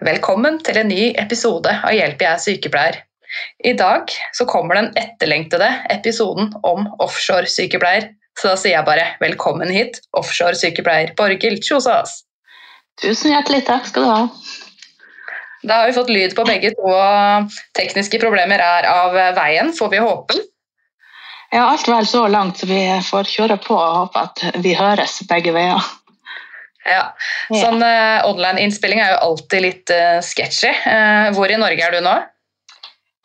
Velkommen til en ny episode av Hjelp, jeg er sykepleier. I dag så kommer den etterlengtede episoden om offshore-sykepleier. Så da sier jeg bare velkommen hit, offshore-sykepleier Borghild Kjosås. Tusen hjertelig takk skal du ha. Da har vi fått lyd på begge to, og tekniske problemer er av veien, får vi håpe. Ja, alt vel så langt, så vi får kjøre på og håpe at vi høres begge veier. Ja, Sånn uh, online-innspilling er jo alltid litt uh, sketchy. Uh, hvor i Norge er du nå?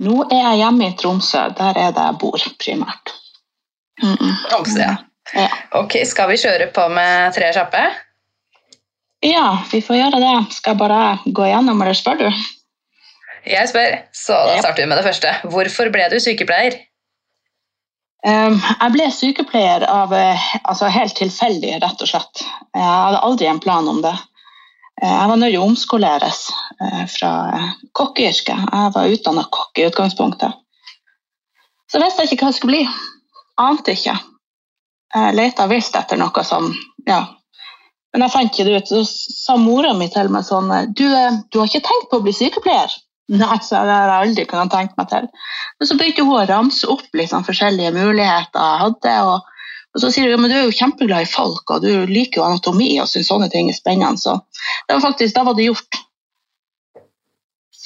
Nå er jeg hjemme i Tromsø. Der er det jeg bor primært. Mm -mm. Tromsø, ja. ja. Ok, Skal vi kjøre på med tre kjappe? Ja, vi får gjøre det. Skal jeg bare gå igjennom, eller spør du? Jeg spør, så da starter vi med det første. Hvorfor ble du sykepleier? Um, jeg ble sykepleier av altså helt tilfeldig, rett og slett. Jeg hadde aldri en plan om det. Jeg var nødt til å omskoleres fra kokkeyrket. Jeg var utdanna kokk i utgangspunktet. Så visste jeg ikke hva det skulle bli. Ante ikke. Jeg leita vilt etter noe som Ja. Men jeg fant ikke det ut. Så sa mora mi til meg sånn du, du har ikke tenkt på å bli sykepleier? Nei, så det har jeg aldri kunnet tenke meg til. Men så begynte hun å ramse opp liksom, forskjellige muligheter jeg hadde. Og, og så sier hun ja, men du er jo kjempeglad i folk, og du liker jo anatomi og syns sånne ting er spennende. Så det var faktisk, da var det gjort.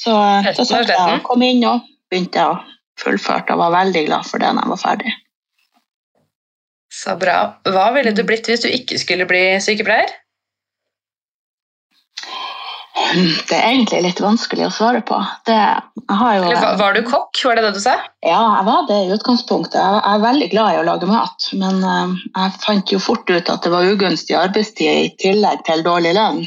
Så så satt jeg og kom inn og begynte å fullføre og var veldig glad for det når jeg var ferdig. Så bra. Hva ville du blitt hvis du ikke skulle bli sykepleier? Det er egentlig litt vanskelig å svare på. Det, jo, var, var, du kokk, var det det du sa? Ja, jeg var det i utgangspunktet. Jeg, er veldig glad i å lage mat. Men uh, jeg fant jo fort ut at det var ugunstig arbeidstid i tillegg til dårlig lønn.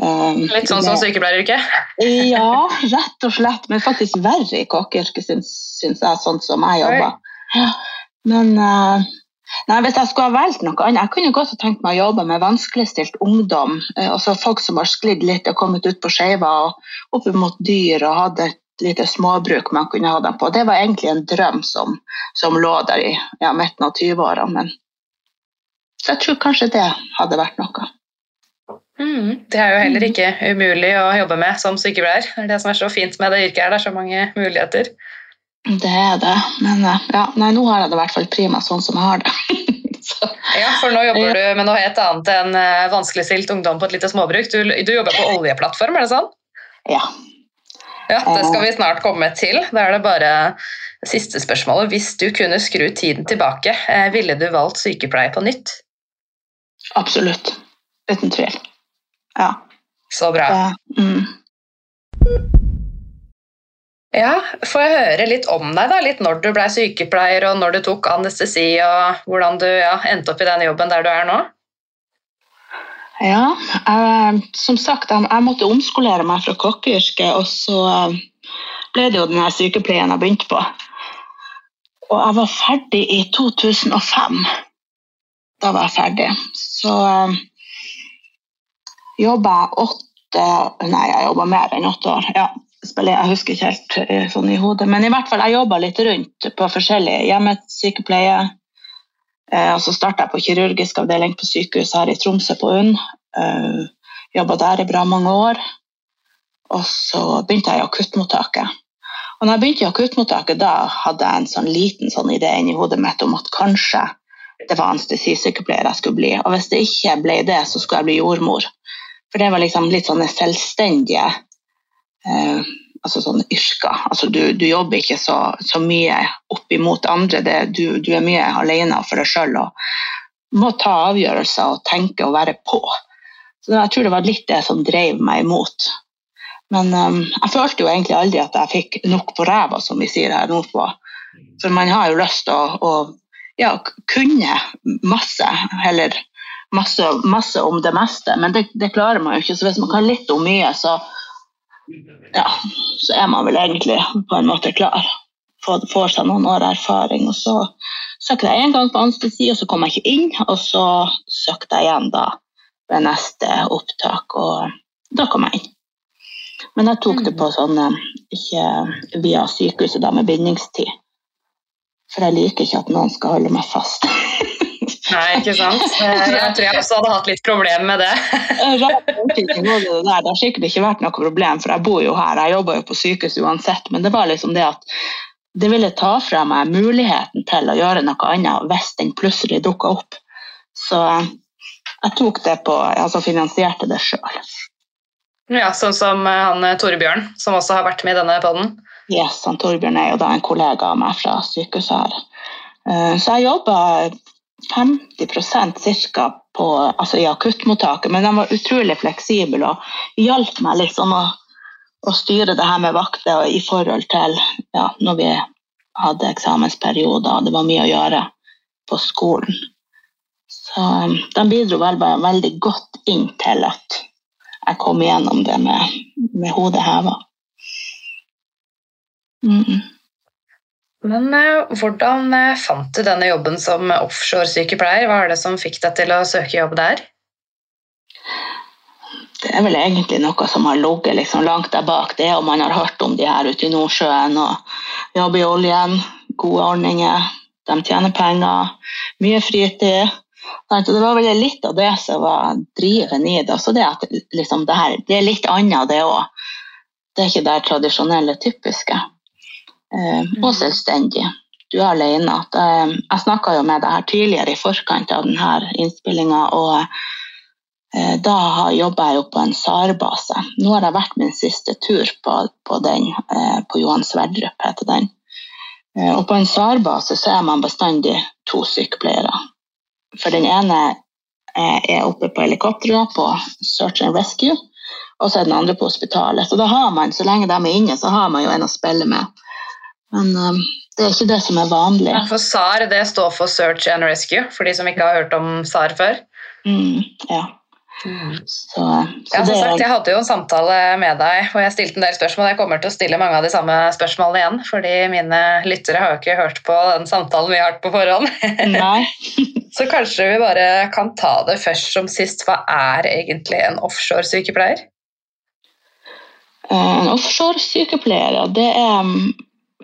Um, litt sånn som sykepleieryrket? ja, rett og slett. Men faktisk verre i kokkeyrket, syns, syns jeg, sånn som jeg jobber. Ja. Men uh, Nei, Hvis jeg skulle ha valgt noe annet, jeg kunne godt ha tenkt meg å jobbe med vanskeligstilt ungdom. altså Folk som har sklidd litt og kommet ut på skeiva og opp mot dyr og hatt et lite småbruk man kunne ha dem på. Det var egentlig en drøm som, som lå der i ja, midten av 20-åra. Så jeg tror kanskje det hadde vært noe. Mm, det er jo heller ikke umulig å jobbe med som sykepleier. Det er det som er så fint med det yrket, er det er så mange muligheter. Det er det, men ja, nei, nå har jeg det i hvert fall prima sånn som jeg har det. ja, for nå jobber du med noe helt annet enn uh, vanskeligstilt ungdom på et lite småbruk. Du, du, jobber på oljeplattform, er det sånn? Ja. Ja, Det skal vi snart komme til. Da er det bare siste spørsmålet. Hvis du kunne skru tiden tilbake, ville du valgt sykepleie på nytt? Absolutt. Uten tvil. Ja. Så bra. Ja. mm. Ja, Får jeg høre litt om deg, da? Litt når du ble sykepleier, og når du tok anestesi, og hvordan du ja, endte opp i den jobben der du er nå? Ja, jeg, som sagt, jeg, jeg, måtte omskolere meg fra kokkeyrket, og så eh, ble det jo den sykepleien jeg begynte på. Og jeg var ferdig i 2005. Da var jeg ferdig. Så um, jobba jeg åtte Nei, jeg jobba mer enn åtte år. ja jeg husker ikke helt sånn i hodet, men i hvert fall jeg jobba litt rundt på forskjellige hjemmesykepleie. Eh, og så starta jeg på kirurgisk avdeling på sykehuset her i Tromsø på UNN. Eh, jobba der i bra mange år. Og så begynte jeg i akuttmottaket. Og når jeg begynte i akuttmottaket, da hadde jeg en sånn liten sånn idé inni hodet mitt om at kanskje det var anestesisykepleier jeg skulle bli. Og hvis det ikke ble det, så skulle jeg bli jordmor. For det var liksom litt sånne selvstendige eh, altså sånn yrker. Altså du, du, jobber ikke så, så mye opp imot andre. Det, du, du, er mye alene for deg sjøl og må ta avgjørelser og tenke og være på. Så Jeg tror det var litt det som drev meg imot. Men um, jeg følte jo egentlig aldri at jeg fikk nok på ræva, som vi sier her nordpå. For man har jo lyst til å, å ja, kunne masse, eller masse, masse om det meste, men det, det, klarer man jo ikke. Så hvis man kan litt om mye, så, ja, så er man vel egentlig på en måte klar. Får, får seg noen år erfaring. Og så søkte jeg en gang på anestesi, og så kom jeg ikke inn. Og så søkte jeg igjen da ved neste opptak, og da kom jeg inn. Men jeg tok det på sånn eh, ikke via sykehuset da med bindingstid. For jeg liker ikke at noen skal holde meg fast. Nei, ikke sant? Jeg tror jeg også hadde hatt litt problem med det. Av det har sikkert ikke vært noe problem, for jeg bor jo her. Jeg jobber jo på sykehus uansett, men det var liksom det at det ville ta fra meg muligheten til å gjøre noe annet hvis den plutselig dukka opp. Så jeg tok det på, altså finansierte det sjøl. Ja, Sånn som eh, han eh, Torbjørn, som også har vært med i denne poden. Yes, han Torbjørn er jo da en kollega av meg fra sykehuset her. Eh, Så jeg jobba 50% ca. Altså i akuttmottaket, men de var utrolig fleksible og hjalp meg liksom å, å styre det her med vakter i forhold til ja, når vi hadde eksamensperioder og det var mye å gjøre på skolen. Så um, de bidro vel bare veldig godt inn til at jeg kom igjennom det med, med hodet heva. Mm. Men eh, hvordan eh, fant du denne jobben som offshore-sykepleier? Hva er det som fikk deg til å søke jobb der? Det er vel egentlig noe som har ligget liksom langt der bak det, og man har hørt om de her ute i Nordsjøen og jobb i oljen, gode ordninger, de tjener penger, mye fritid. Det var vel litt av det som var driven i det. Også det at liksom, det, her, det er litt annet, det òg. Det er ikke det tradisjonelle, typiske. Eh, og selvstendig. Du er alene. Det, jeg snakka jo med deg her tidligere i forkant av denne innspillinga, og eh, da jobba jeg jo på en SAR-base. Nå har jeg vært min siste tur på, på den, eh, på Johan Sverdrup, heter den. Eh, og på en SAR-base så er man bestandig to sykepleiere. For den ene eh, er oppe på helikopteret på search and rescue, og så er den andre på hospitalet. Så da har man, så lenge de er inne, så har man jo en å spille med. Men um, det er ikke det som er vanlig. Ja, for SAR det står for Search and Rescue, for de som ikke har hørt om SAR før. Mm, ja. Så, så Ja, som sagt, Jeg hadde jo en samtale med deg, og jeg stilte en del spørsmål. Jeg kommer til å stille mange av de samme spørsmålene igjen, fordi mine lyttere har jo ikke hørt på den samtalen vi har hatt på forhånd. Så kanskje vi bare kan ta det først som sist. Hva er egentlig en offshore-sykepleier? En offshore-sykepleier, det er um,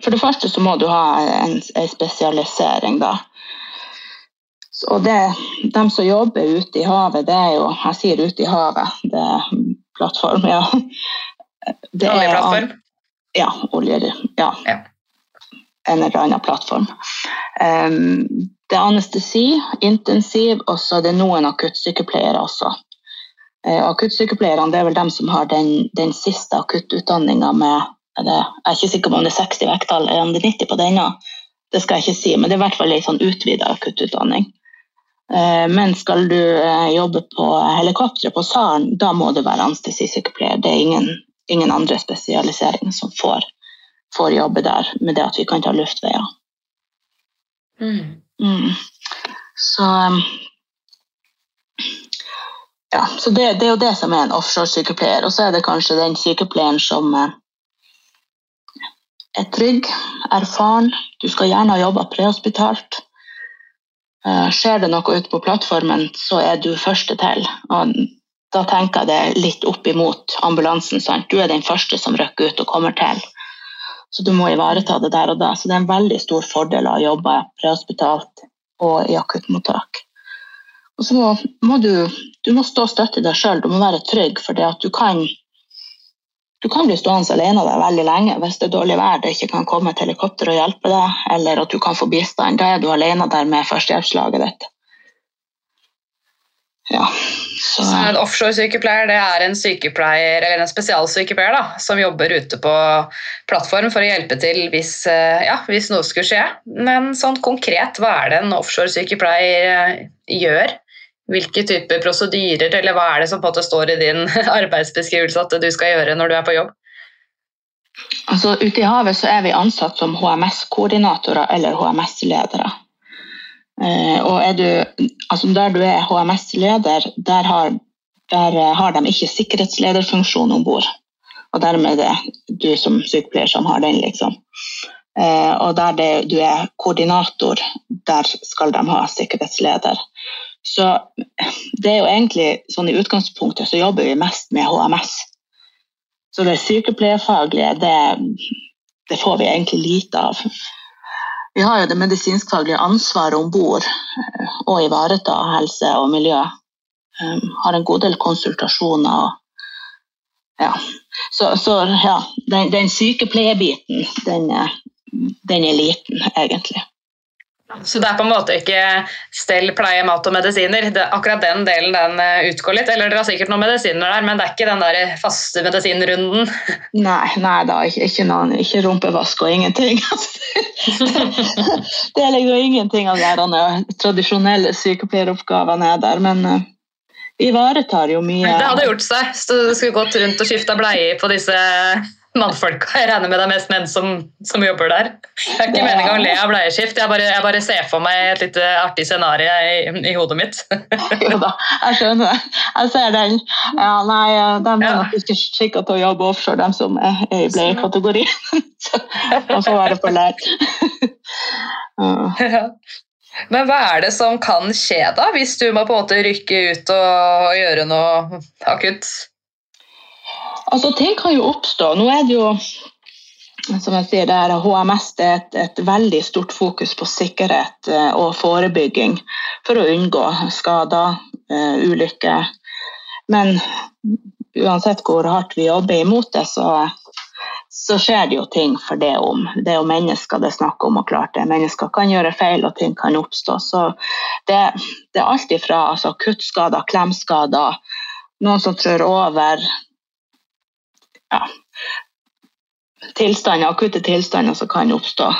For det første så må du ha en, en spesialisering, da. Og det, de som jobber ute i havet, det er jo Jeg sier ute i havet, det er plattform, ja. Det er- Oljeplattform? Ja, olje, ja. Ja. En eller annen plattform. Um, det er anestesi, intensiv, og så er det noen akuttsykepleiere også. Uh, akuttsykepleierne er vel dem som har den, den siste akuttutdanninga med det, Jeg er ikke sikker på om det er 60 vekttall eller om det er 90 på denne. Det skal jeg ikke si, men det er i hvert fall ei sånn utvida akuttutdanning. Uh, men skal du uh, jobbe på helikopteret på SARen, da må du være anestesisykepleier. Det er ingen, ingen andre spesialiseringer som får, får jobbe der med det at vi kan ta luftveier. Mm. Mm. Så um, Ja, så det, det er jo det som er en offshore-sykepleier. Og så er det kanskje den sykepleieren som eh, er trygg, erfaren. Du skal gjerne ha jobba prehospitalt. Eh, Skjer det noe ute på plattformen, så er du første til. Og da tenker jeg det litt opp imot ambulansen. Sant? Du er den første som rykker ut og kommer til. Så du må ivareta det der og da. Så det er en veldig stor fordel å jobbe prehospitalt og i akuttmottak. Og så må, må du, du må stå støtt i deg sjøl, du må være trygg, for det at du kan du kan bli stående alene der veldig lenge hvis det er dårlig vær, det ikke kan komme et helikopter og hjelpe deg, eller at du kan få bistand. Da er du alene der med førstehjelpslaget ditt. Ja, så Så en offshore-sykepleier det er en sykepleier, eller en spesialsykepleier da, som jobber ute på plattform for å hjelpe til hvis, eh, ja, hvis noe skulle skje. Men sånn konkret, hva er det en offshore-sykepleier eh, gjør? Hvilke typer prosedyrer, eller hva er det som på en måte står i din arbeidsbeskrivelse at du skal gjøre når du er på jobb? Altså, ute i havet så er vi ansatt som HMS-koordinatorer eller HMS-ledere. Eh, og du, altså der du er HMS-leder, der der eh, har de ikke sikkerhetslederfunksjon om bord. Og dermed er det du som sykepleier som har den, liksom. Eh, og der det, du er koordinator, der skal de ha sikkerhetsleder. Så det er jo egentlig sånn i utgangspunktet så jobber vi mest med HMS. Så det sykepleierfaglige, det, det får vi egentlig lite av. Vi har jo det medisinskfaglige ansvaret om bord og eh, ivareta helse og miljø. Um, har en god del konsultasjoner. Og, ja. Så, så ja, den, den sykepleierbiten, den, den er liten, egentlig. Så det er på en måte ikke stell, pleie, mat og medisiner. Det, akkurat den delen den eh, utgår litt. Eller dere har sikkert noen medisiner der, men det er ikke den der faste medisinrunden? Nei, nei da, ikke, ikke, noen, ikke rumpevask og ingenting. det er liksom ingenting av de tradisjonelle sykepleieroppgavene er der, men uh, ivaretar jo mye. Det hadde gjort seg, så du skulle gått rundt og skifta bleie på disse mannfolka. Jeg regner med det er mest menn som, som jobber der. Det er ikke meninga å le av bleieskift, jeg bare, jeg bare, ser for meg et litt artig scenario i, i, hodet mitt. jo da, jeg skjønner det. Jeg ser den. Ja, nei, de er nok ikke skikka til å jobbe offshore, de som er i bleiekategori. Så man får være på lær. ja. Men hva er det som kan skje da, hvis du må på en måte rykke ut og gjøre noe akutt? Altså, ting kan jo oppstå. Nå er det jo som jeg sier, det er HMS det er et, et, veldig stort fokus på sikkerhet eh, og forebygging for å unngå skader, uh, ulykker. Men uansett hvor hardt vi jobber imot det, så, så, skjer det jo ting for det om. Det er jo mennesker det er snakk om, og klart det. Mennesker kan gjøre feil, og ting kan oppstå. Så det, det er alt ifra altså, kuttskader, klemskader, noen som trør over, ja, tilstander, akutte tilstander som kan oppstå.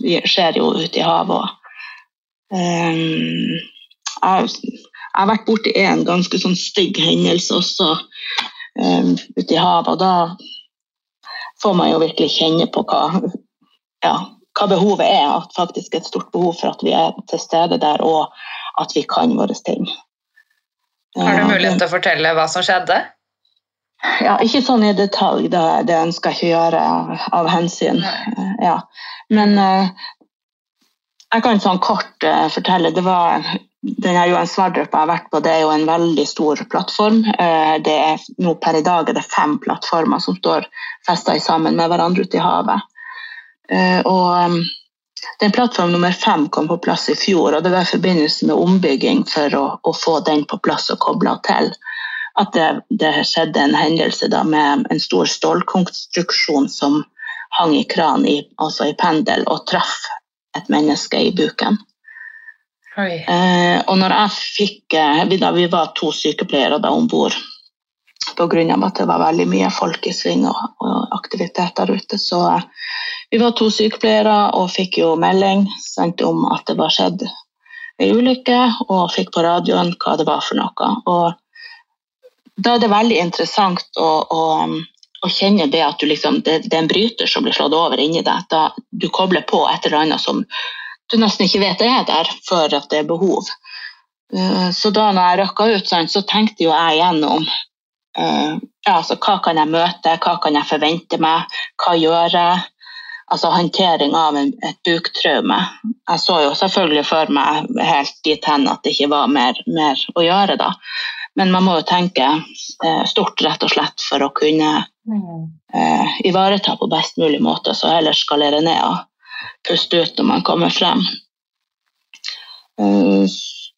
Det eh, skjer jo ute i havet òg. Eh, jeg, har vært borti en ganske sånn stygg hendelse også um, ute i havet, og da får man jo virkelig kjenne på hva, ja, hva behovet er. At faktisk er et stort behov for at vi er til stede der, og at vi kan våre ting. Har du mulighet til å fortelle hva som skjedde? Ja, ikke sånn i detalj, det, det ønsker jeg ikke gjøre av hensyn. Ja. Men uh, jeg kan sånn kort uh, fortelle. det var denne Johan Sverdrup jeg har vært på, det er jo en veldig stor plattform. Uh, det er, nå Per i dag er det fem plattformer som står festa sammen med hverandre ute i havet. og den Plattform nummer fem kom på plass i fjor, og det var i forbindelse med ombygging for å, å få den på plass og kobla til at det, det, skjedde en hendelse da, med en stor stålkonstruksjon som hang i kran, i, altså i pendel, og traff et menneske i buken. Eh, og når jeg fikk eh, vi, da, vi var to sykepleiere da om bord pga. at det var veldig mye folk i sving og, og aktivitet der ute. Så eh, vi var to sykepleiere og fikk jo melding sendt om at det var skjedd ei ulykke, og fikk på radioen hva det var for noe. Og da er det veldig interessant å, å, å kjenne det at liksom, det, det, er en bryter som blir slått over inni deg. Da du kobler på et eller annet som du nesten ikke vet er der, før at det er behov. Uh, så da når jeg røkka ut, så tenkte jo jeg igjennom uh, ja, altså, hva kan jeg møte, hva kan jeg forvente meg, hva gjør jeg? Altså håndtering av et buktraume. Jeg så jo selvfølgelig for meg helt dit hen at det ikke var mer, mer å gjøre da. Men man må jo tenke eh, stort, rett og slett, for å kunne eh, ivareta på best mulig måte, så heller skalere ned og puste ut når man kommer frem. Uh,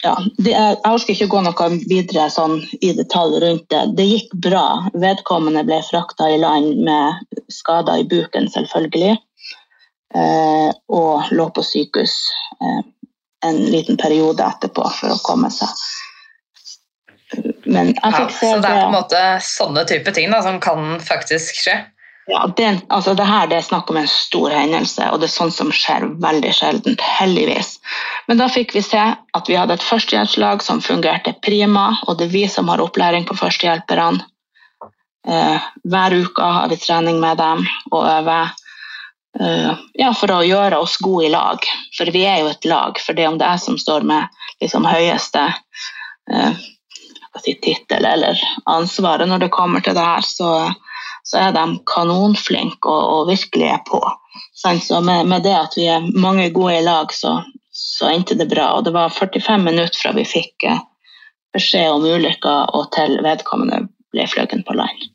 ja, det, jeg orker ikke gå noe videre sånn, i detalj rundt det. Det gikk bra. Vedkommende ble frakta i land med skader i buken, selvfølgelig. Uh, og lå på sykehus uh, en liten periode etterpå for å komme seg men jeg fikk se ja, Så det er på en måte sånne type ting da, som kan faktisk skje? Ja, det, altså det her det er snakk om en stor hendelse, og det er sånn som skjer veldig sjeldent, heldigvis. Men da fikk vi se at vi hadde et førstehjelpslag som fungerte prima, og det er vi som har opplæring på førstehjelperne. Eh, hver uke har vi trening med dem og øver. Uh, ja, for å gjøre oss gode i lag. For vi er jo et lag. For det om det er som står med liksom, høyeste uh, si, tittel eller ansvaret når det kommer til det her, så, så er de kanonflinke og, og virkelig er på. Så med, med, det at vi er mange gode i lag, så, så endte det bra. Og det var 45 minutter fra vi fikk eh, beskjed om ulykka og til vedkommende ble fløyet på land.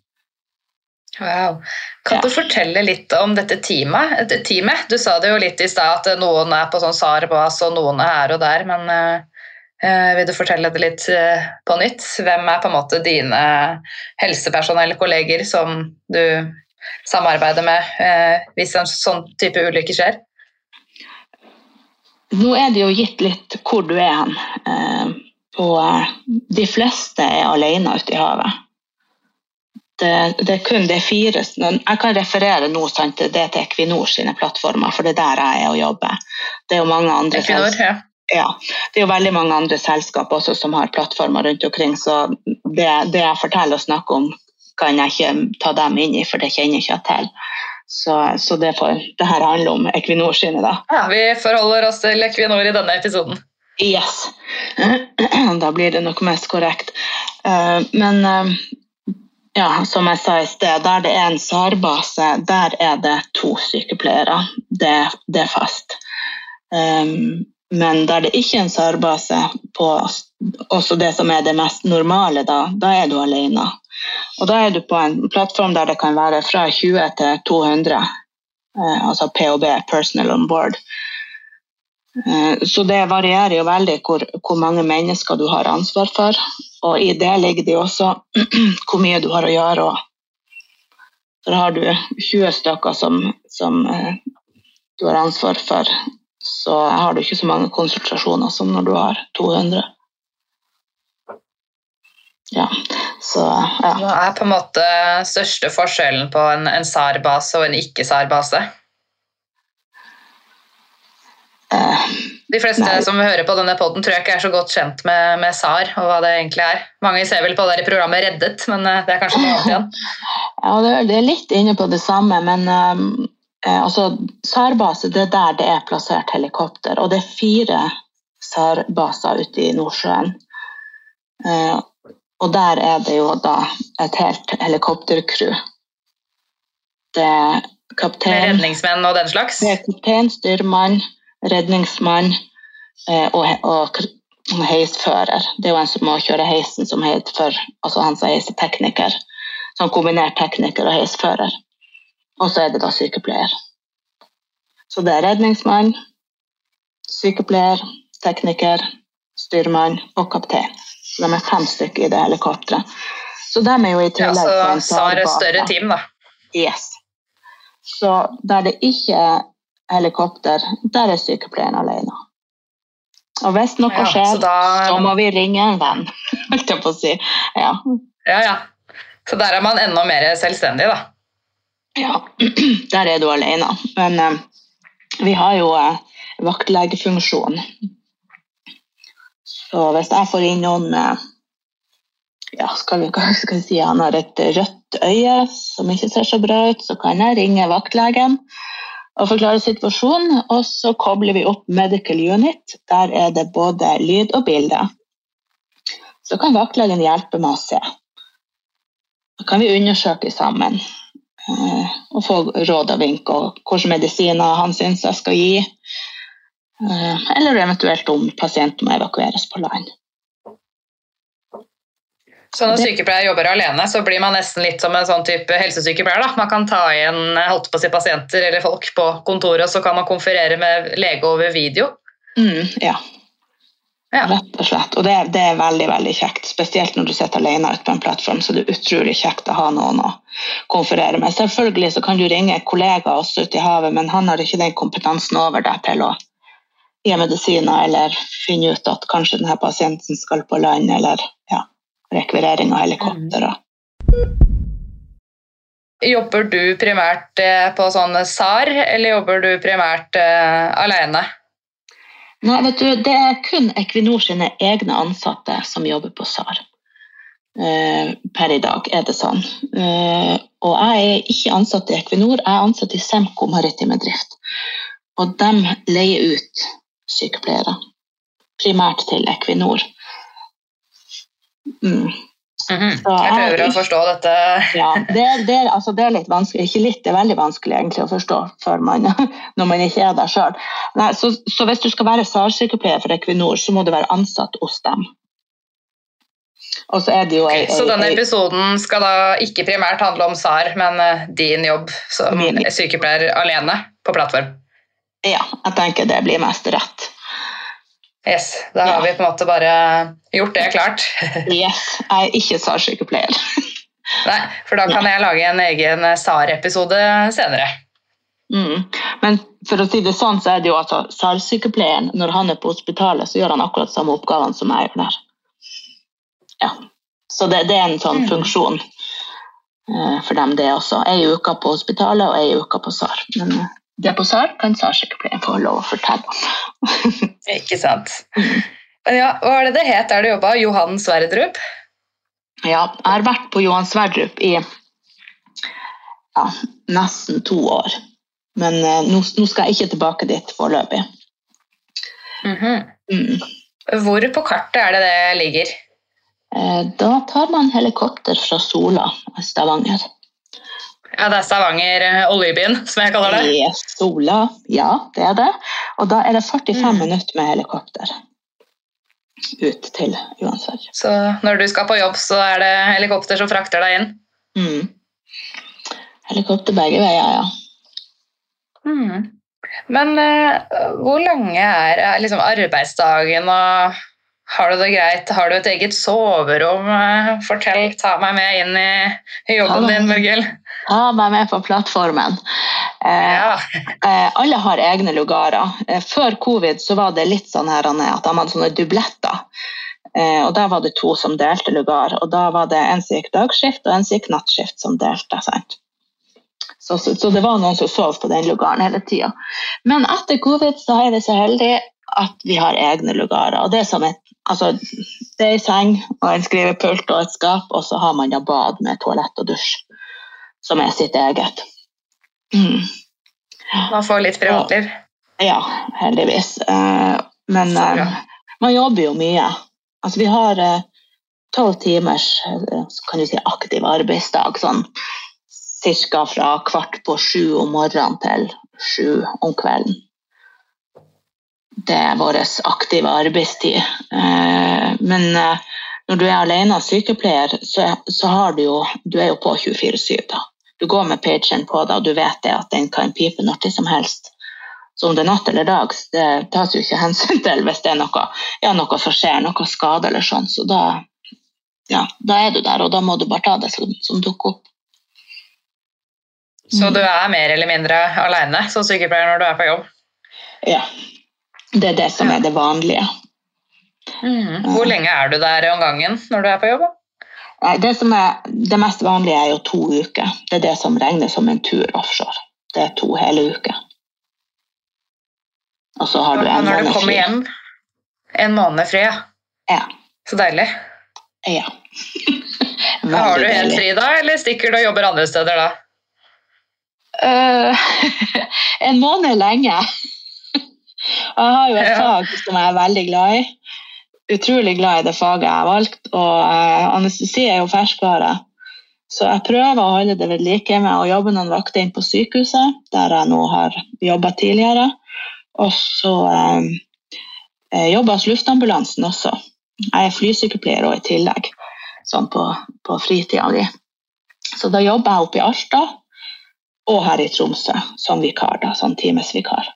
Wow. Kan ja. du fortelle litt om dette teamet? teamet? Du sa det jo litt i stad at noen er på sånn SAR-bas og noen er her og der. Men uh, vil du fortelle det litt uh, på nytt? Hvem er på en måte dine helsepersonellkolleger som du samarbeider med uh, hvis en sånn type ulykke skjer? Nå er det jo gitt litt hvor du er hen. og de fleste er alene ute i havet det, det, er kun de fire Jeg kan referere nå sant, det til Equinor sine plattformer, for det er der jeg er og jobber. Det er jo mange andre Equinor, ja. Ja, Det er jo veldig mange andre selskap også som har plattformer rundt omkring, så det, det jeg forteller og snakker om, kan jeg ikke ta dem inn i, for det kjenner jeg ikke til. Så, så det, får, det, her handler om Equinor sine, da. Ja, Vi forholder oss til Equinor i denne episoden. Yes. Da blir det nok mest korrekt. Eh, men eh, ja, som jeg sa i sted, der det er en SAR-base, der er det to sykepleiere. Det, det er fast. Men der det ikke er en SAR-base, på også det som er det mest normale, da, da er du alene. Og da er du på en plattform der det kan være fra 20 til 200, eh, altså POB, personal on board. Eh, så det varierer jo veldig hvor, hvor, mange mennesker du har ansvar for. Og i det ligger det også hvor mye du har å gjøre. For har du 20 stykker som, som eh, du har ansvar for, så har du ikke så mange konsultasjoner som når du har 200. Ja, så ja. Hva er på en måte største forskjellen på en, en SAR-base og en ikke-SAR-base? Eh, de fleste Nei. som hører på denne poden, tror jeg ikke er så godt kjent med, med, SAR og hva det egentlig er. Mange ser vel på det i programmet Reddet, men eh, det er kanskje noe annet igjen? Ja, det er litt inne på det samme, men um, altså, SAR-base det er der det er plassert helikopter. Og det er fire SAR-baser ute i Nordsjøen. Uh, og der er det jo da et helt helikoptercrew. Det er kaptein Med redningsmenn og den slags? Det er kaptein, styrmann, redningsmann eh, og, og, heisfører. Det er jo en som må kjøre heisen som for, altså han som er tekniker. Som kombinert tekniker og heisfører. Og så er det da sykepleier. Så det er redningsmann, sykepleier, tekniker, styrmann og kaptein. Så de er fem stykker i det helikopteret. Så de er jo i tillegg ja, Så SAR er større team, da? Yes. Så der det ikke er helikopter, der er sykepleieren alene. Og hvis noe ja, skjer, så, da, så, må vi ringe en venn, holdt jeg på å si. Ja. ja, ja. Så der er man enda mer selvstendig, da. Ja, der er du alene. Men eh, vi har jo eh, vaktlegefunksjon. Så hvis jeg får inn noen uh, ja, skal vi, skal vi si, han har et rødt øye som ikke ser så bra ut, så kan jeg ringe vaktlegen og forklare situasjonen. Og så kobler vi opp Medical Unit. Der er det både lyd og bilde. Så kan vaktlegen hjelpe med å se. Da kan vi undersøke sammen eh, og få råd og vink og hvilke medisiner han syns jeg skal gi. Eh, eller eventuelt om pasienten må evakueres på land. Så når sykepleier jobber alene, så blir man nesten litt som en sånn type helsesykepleier. Da. Man kan ta igjen holdt på å si, pasienter eller folk på kontoret, og så kan man konferere med lege over video. Mm, ja. Ja. Rett og slett. Og det, det, er veldig veldig kjekt. Spesielt når du sitter alene ute på en plattform, så det er utrolig kjekt å ha noen å konferere med. Selvfølgelig så kan du ringe kollegaer også ute i havet, men han har ikke den kompetansen over deg til å gi medisiner eller finne ut at kanskje denne pasienten skal på land, eller ja rekvirering av helikoptre. Jobber du primært eh, på sånn SAR, eller jobber du primært uh, alene? Nei, vet du, Det er kun Equinor sine egne ansatte som jobber på SAR. Uh, per i dag er det sånn. Uh, og jeg er ikke ansatt i Equinor, jeg er ansatt i Semco Maritime Drift. Og de leier ut sykepleiere, primært til Equinor. Mm. Mhm. -hmm. Jeg jeg- prøver å forstå dette. Ja, det, det, altså det er litt vanskelig. Ikke litt, det er veldig vanskelig egentlig å forstå man, når man ikke er der sjøl. Så, så hvis du skal være SAR-sykepleier for Equinor, så må du være ansatt hos dem. Og så det jo ei, Så denne episoden skal da ikke primært handle om SAR, men eh, din jobb som Min. sykepleier alene på plattform. Ja, jeg tenker det blir mest rett. Yes, Da har Ja. vi på en måte bare gjort det klart. Yes, jeg er ikke SAR-sykepleier. Nei, For da kan jeg lage en egen SAR-episode senere. Mm. Men for å si det sånn, så er det jo altså SAR-sykepleieren, når han er på hospitalet, så gjør han akkurat samme oppgavene som jeg gjør der. Ja. Så det, det er en sånn Mm. funksjon eh, for dem, det også. Ei uke på hospitalet og ei uke på SAR. Men eh, det på SAR kan SAR-sykepleieren få lov å fortelle. Ikke sant. Men ja, Hva var det det het der du jobba? Johan Sverdrup? Ja, jeg har vært på Johan Sverdrup i ja, nesten to år. Men eh, nå, nå skal jeg ikke tilbake dit foreløpig. Mhm. Mm. Hvor på kartet er det det ligger? Eh, Da tar man helikopter fra Sola, Stavanger. Ja, Det er Stavanger eh, oljebyen, som jeg kaller det. I Sola, ja, det er det. Og da er det 45 Mm. minutter med helikopter ut til Johansberg. Så når du skal på jobb, så er det helikopter som frakter deg inn. Mm. Helikopter begge veier, ja. Mm. Men uh, hvor lange er, er liksom arbeidsdagen, og har du det greit? Har du et eget soverom? Eh, Fortell, ta meg med inn i, jobben ja, din, Mugil. Ta meg med på plattformen. Eh, Ja. eh, alle har egne lugarer. Eh, før covid så var det litt sånn her at de hadde sånne dubletter. Eh, og Da var det to som delte lugar. og Da var det en som gikk dagskift og en som gikk nattskift som delte. sant? Så, så, så det var noen som sov på den lugaren hele tida. Men etter covid så er vi så heldige at vi har egne lugarer. og Det er som et, altså, det er en seng og en skrivepult og et skap, og så har man da bad med toalett og dusj, som er sitt eget. Mm. Man får litt privatliv. Ja, heldigvis. Eh, Men eh, man jobber jo mye. Altså, vi har tolv timers eh, kan du si, aktiv arbeidsdag. Sånn ca. fra kvart på sju om morgenen til sju om kvelden. Det er vår aktive arbeidstid. Eh, Men når du er alene sykepleier, så, så har du jo Du er jo på 24-7, da. Du går med pageren på deg, og du vet det at den kan pipe når som helst. Så om det er natt eller dag, det tas jo ikke hensyn til hvis det er noe, ja, noe som skjer, noe skade eller sånn. Så da, ja, da er du der, og da må du bare ta det som, som dukker opp. Så du er mer eller mindre alene som sykepleier når du er på jobb. Ja. Det er det som er det vanlige. Mhm. Hvor lenge er du der om gangen når du er på jobb? det som er det mest vanlige, er jo to uker. Det er det som regnes som en tur offshore. Det er to hele uker. Og så har du en når du kommer fri. hjem en måned fri, ja. Ja. Så deilig. Ja. Har du helt deilig. fri da, eller stikker du og jobber andre steder da? Uh, en måned er lenge. Jeg har jo et Ja. fag som jeg er veldig glad i. Utrolig glad i det faget jeg har valgt, og eh, anestesi er jo ferskvare. Så jeg prøver å holde det ved like med å jobbe noen vakter inn på sykehuset, der jeg nå har jobba tidligere. Og så eh, eh, jobber hos luftambulansen også. Jeg er flysykepleier også i tillegg, sånn på, på fritida di. Så da jobber jeg oppe i Alta og her i Tromsø som vikar, da, som timesvikar.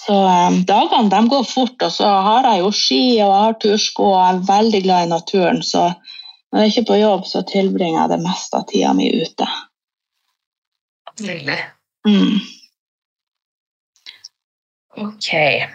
Så eh, dagene de går fort, og så har jeg jo ski og jeg har tursko og jeg er veldig glad i naturen. Så når jeg er ikke på jobb, så tilbringer jeg det meste av tida mi ute. Nydelig. Mm. Ok,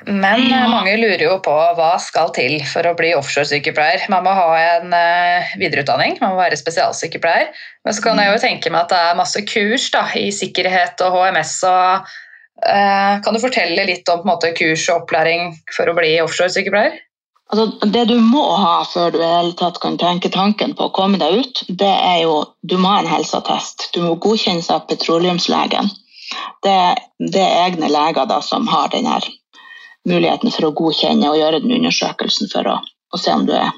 men ja. mange lurer jo på hva skal til for å bli offshoresykepleier. Man må ha en eh, videreutdanning, man må være spesialsykepleier. Men så kan jeg jo tenke meg at det er masse kurs da, i sikkerhet og HMS. Og, eh, kan du fortelle litt om måte, kurs og opplæring for å bli offshoresykepleier? Altså, det du må ha før du tatt kan tenke tanken på å komme deg ut, det er jo du må ha en helseattest. Du må godkjennes av petroleumslegen. Det, det er egne leger da, som har denne muligheten for å godkjenne og gjøre den undersøkelsen for å se om du er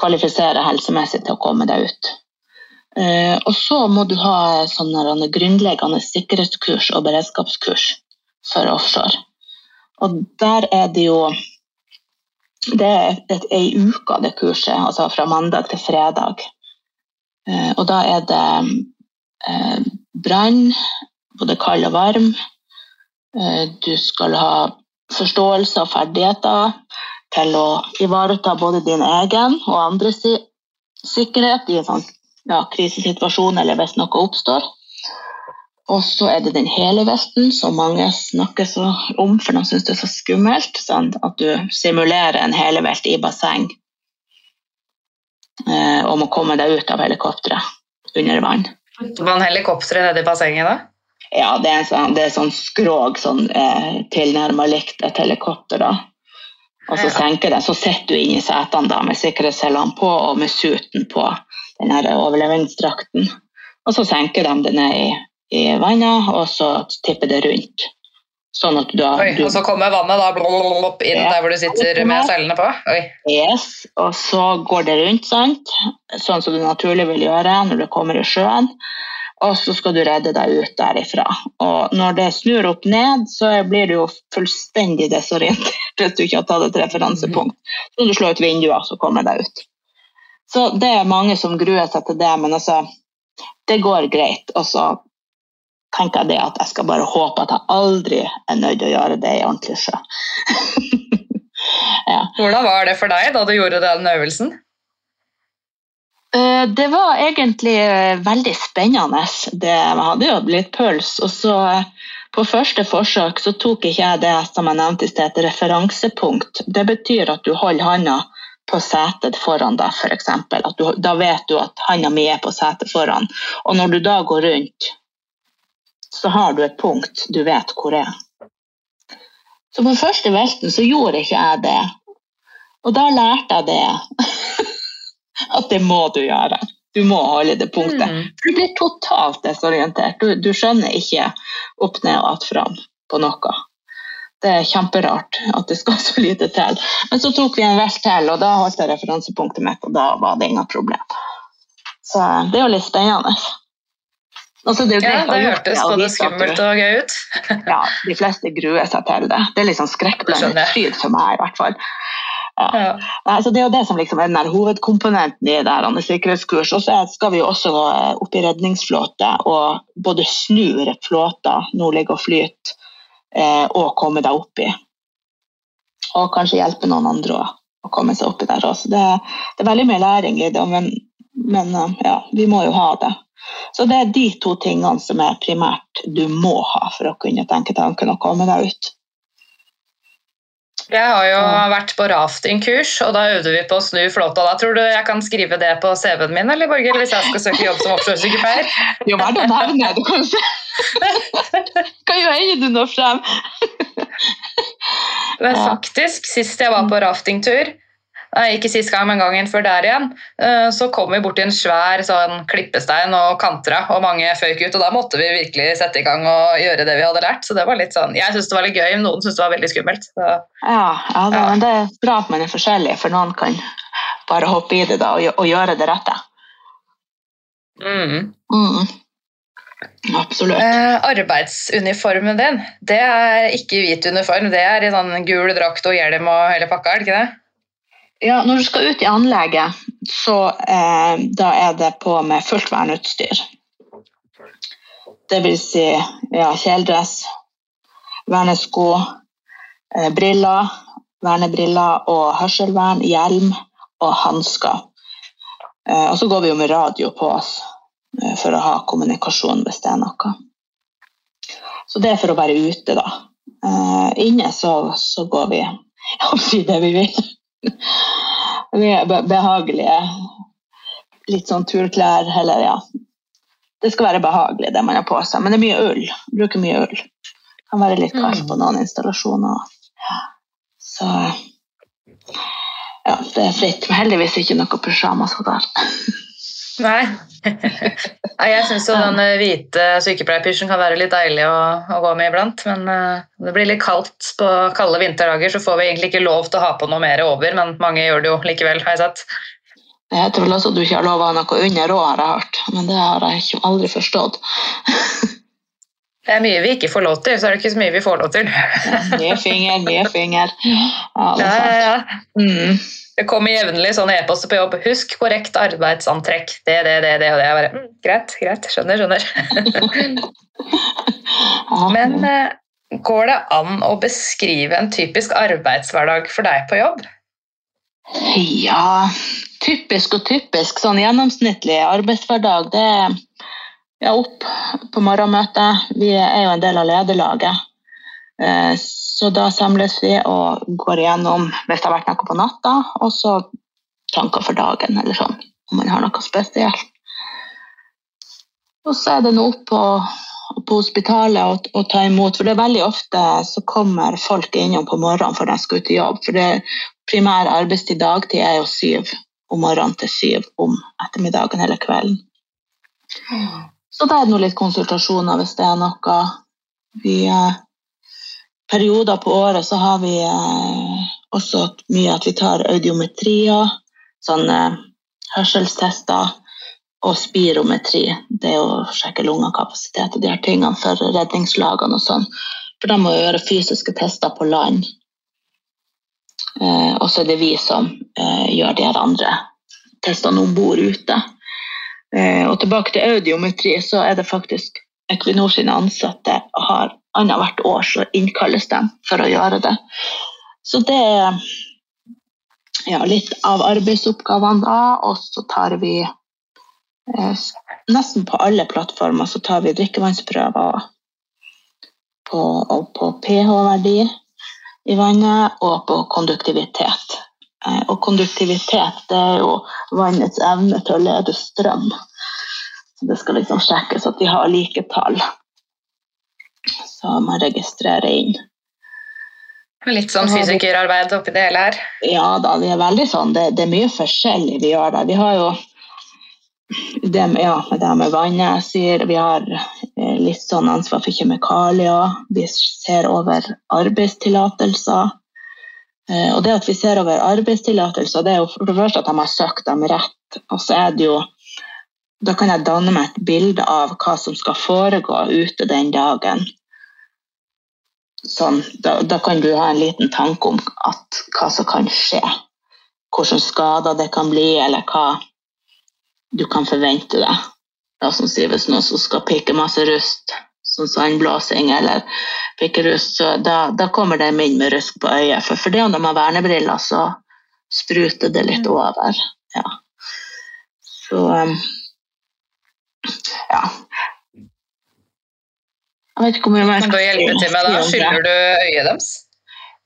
kvalifiserer helsemessig til å komme deg ut. Eh, og så må du ha sånne grunnleggende sikkerhetskurs og beredskapskurs for offshore. Og der er det jo Det er ei uke av det kurset, altså fra mandag til fredag. Uh, og da er det uh, brann, både kald og varm. Du skal ha forståelse og ferdigheter til å ivareta både din egen og andres sikkerhet i en sånn ja, krisesituasjon eller hvis noe oppstår. Og så er det den hele vesten, som mange snakker så om, for de syns det er så skummelt. Sånn at du simulerer en helevelt i basseng eh, og må komme deg ut av helikopteret under vann. Var helikopteret helikopter nede i bassenget da? Ja, det er, sånn, det er sånn skrog sånn, eh, tilnærma likt et helikopter. da. Og så senker det, så sitter du inni setene da, med sikkerhetshellene på og med suten på den her overlevingsdrakten. Og så senker de det ned i, i vannet, og så tipper det rundt. Sånn at du har, Oi, og så kommer vannet da opp inn Ja. der hvor du sitter med seilene på? Oi. Yes, og så går det rundt, sant? sånn som du naturlig vil gjøre når du kommer i sjøen. Og så skal du redde deg ut derifra. Og når det snur opp ned, så blir du jo fullstendig desorientert hvis du ikke har tatt et referansepunkt. Så må du slå ut vinduer, så kommer deg ut. Så det er mange som gruer seg til det, men altså, det går greit. Og så tenker jeg det at jeg skal bare håpe at jeg aldri er nødt til å gjøre det i ordentlig sjø. ja. Hvordan var det for deg da du gjorde den øvelsen? Eh, Det var egentlig eh, veldig spennende. Det, jeg hadde jo litt puls. Og så eh, på første forsøk så tok ikke jeg det som jeg nevnte i sted, et referansepunkt. Det betyr at du holder handa på setet foran deg, f.eks. Da vet du at handa mi er på setet foran. Og når du da går rundt, så har du et punkt du vet hvor er. Så på første velten så gjorde ikke jeg det. Og da lærte jeg det. at det må du gjøre. Du må holde det punktet. Mm. Du blir totalt desorientert. Du, du skjønner ikke opp ned og att fram på noe. Det er kjemperart at det skal så lite til. Men så tok vi en velt til, og da holdt jeg referansepunktet mitt, og da var det ingen problem. Så det er jo litt spennende. Altså, det Ja, det hørtes både skummelt og gøy ut. ja, de fleste gruer seg til det. Det er litt sånn skrekkblandet fryd for meg, i hvert fall. Ja. Ja. så Det er jo det som liksom er den der hovedkomponenten i det her, sikkerhetskurs. Og så skal vi jo også opp i redningsflåte og både snu flåta, nordlig og flyter, eh, og komme deg opp i. Og kanskje hjelpe noen andre også, å komme seg oppi der også. Det, det er veldig mye læring i det, men, men eh, ja, vi må jo ha det. Så det er de to tingene som er primært du må ha for å kunne tenke tanken å komme deg ut. Jeg har jo vært på raftingkurs, og da øvde vi på å snu flåta. Da tror du jeg kan skrive det på CV-en min, eller Borghild, hvis jeg skal søke jobb som offshoresykepleier? Jo, hva er det nede, kanskje. Du kan jo jo hende du når frem. Men faktisk, sist jeg var på raftingtur, ikke sist gang, men gangen før der igjen, eh, så kom vi bort til en svær sånn klippestein og kantra, og mange føyk ut, og da måtte vi virkelig sette i gang og gjøre det vi hadde lært. Så det var litt sånn, jeg syntes det var litt gøy, men noen syntes det var veldig skummelt. Så, Ja, ja, det, Ja. men det er bra at man er forskjellig, for noen kan bare hoppe i det da og, og gjøre det rette. mm. Mm. Absolutt. Eh, arbeidsuniformen din, det er ikke hvit uniform, det er i sånn gul drakt og hjelm og hele pakka, er det ikke det? Ja, når du skal ut i anlegget, så eh, da er det på med fullt verneutstyr. Det vil si ja, kjeledress, vernesko, eh, briller, vernebriller og hørselvern, hjelm og hansker. Eh, og så går vi jo med radio på oss eh, for å ha kommunikasjon hvis det er noe. Så det er for å være ute, da. Eh, inne så, så går vi og sier det vi vil. Behagelige. Litt sånn turklær, eller ja. Det skal være behagelig, det man har på seg. Men det er mye ull. Bruker mye ull. Kan være litt kaldt Mm. på noen installasjoner. Ja. Så ja, det er fritt. Men heldigvis ikke noe pysjamas der. Nei. Jeg syns jo den eh, hvite sykepleierpysjen kan være litt deilig å, å, gå med iblant. Men uh, det blir litt kaldt på kalde vinterdager, så får vi egentlig ikke lov til å ha på noe mer over. Men mange gjør det jo likevel, har jeg sett. Jeg tror også du ikke har lov å ha noe under òg, har jeg hørt. Men det har jeg aldri forstått. Det er mye vi ikke får lov til, så er det ikke så mye vi får lov til. Nye finger, mye finger. Ja, det er. Ja, ja, mm. Det kommer jevnlig sånne e-poster på jobb. 'Husk korrekt arbeidsantrekk'. Det, det, det, det og det. Jeg bare, mm, greit, greit. Skjønner, skjønner. Men eh, går det an å beskrive en typisk arbeidshverdag for deg på jobb? Ja Typisk og typisk. Sånn gjennomsnittlig arbeidshverdag, det er ja, opp på morgenmøtet. Vi er jo en del av lederlaget. Eh, så da samles vi og går igjennom hvis det har vært noe på natta, og så tanker for dagen, eller sånn, om man har noe spesielt. Og så er det nå opp på, på hospitalet å ta imot, for det er veldig ofte så kommer folk innom på morgenen før de skal ut i jobb. For det primær arbeidstid dagtid er jo syv om morgenen til syv om ettermiddagen eller kvelden. Så da er det litt konsultasjoner hvis det er noe. Vi, eh, perioder på året så har vi eh, også mye at vi tar audiometrier, sånne hørselstester, og spirometri. Det er å sjekke lungekapasitet og de her tingene for redningslagene og sånn. For da må vi gjøre fysiske tester på land. Eh, og så er det vi som eh, gjør de her andre testene om bord ute. Eh, og tilbake til audiometri, så er det faktisk Equinor sine ansatte har annethvert år så innkalles de for å gjøre det. Så det er ja, litt av arbeidsoppgavene da, og så tar vi eh, Nesten på alle plattformer så tar vi drikkevannsprøver på, på pH-verdi i vannet og på konduktivitet. Eh, og konduktivitet det er jo vannets evne til å lede strøm. Så det skal liksom sjekkes at de har like tall. Så man registrerer inn. Litt sånn fysikerarbeid oppi det hele her? Ja da, det er veldig sånn. Det, det er mye forskjellig vi gjør der. Vi har jo det med, ja, med vannet jeg sier, vi har eh, litt sånn ansvar for kjemikalier. Vi ser over arbeidstillatelser. Eh, og det at vi ser over arbeidstillatelser, det er jo for det første at de har søkt dem rett. Og så er det jo Da kan jeg danne meg et bilde av hva som skal foregå ute den dagen. Sånn, da, da, kan du ha en liten tanke om at, hva som kan skje. Hvilke skader det kan bli, eller hva du kan forvente deg. Da, som sier Hvis noen som skal pikke masse rust, sånn sandblåsing eller pikke rust, så da, da kommer de inn med rusk på øyet. For det, om de har vernebriller, så spruter det litt mm. over. Ja. Så um, ja. Jeg vet ikke hvor mye mer Kan du hjelpe til med det? Skyller du øyet deres?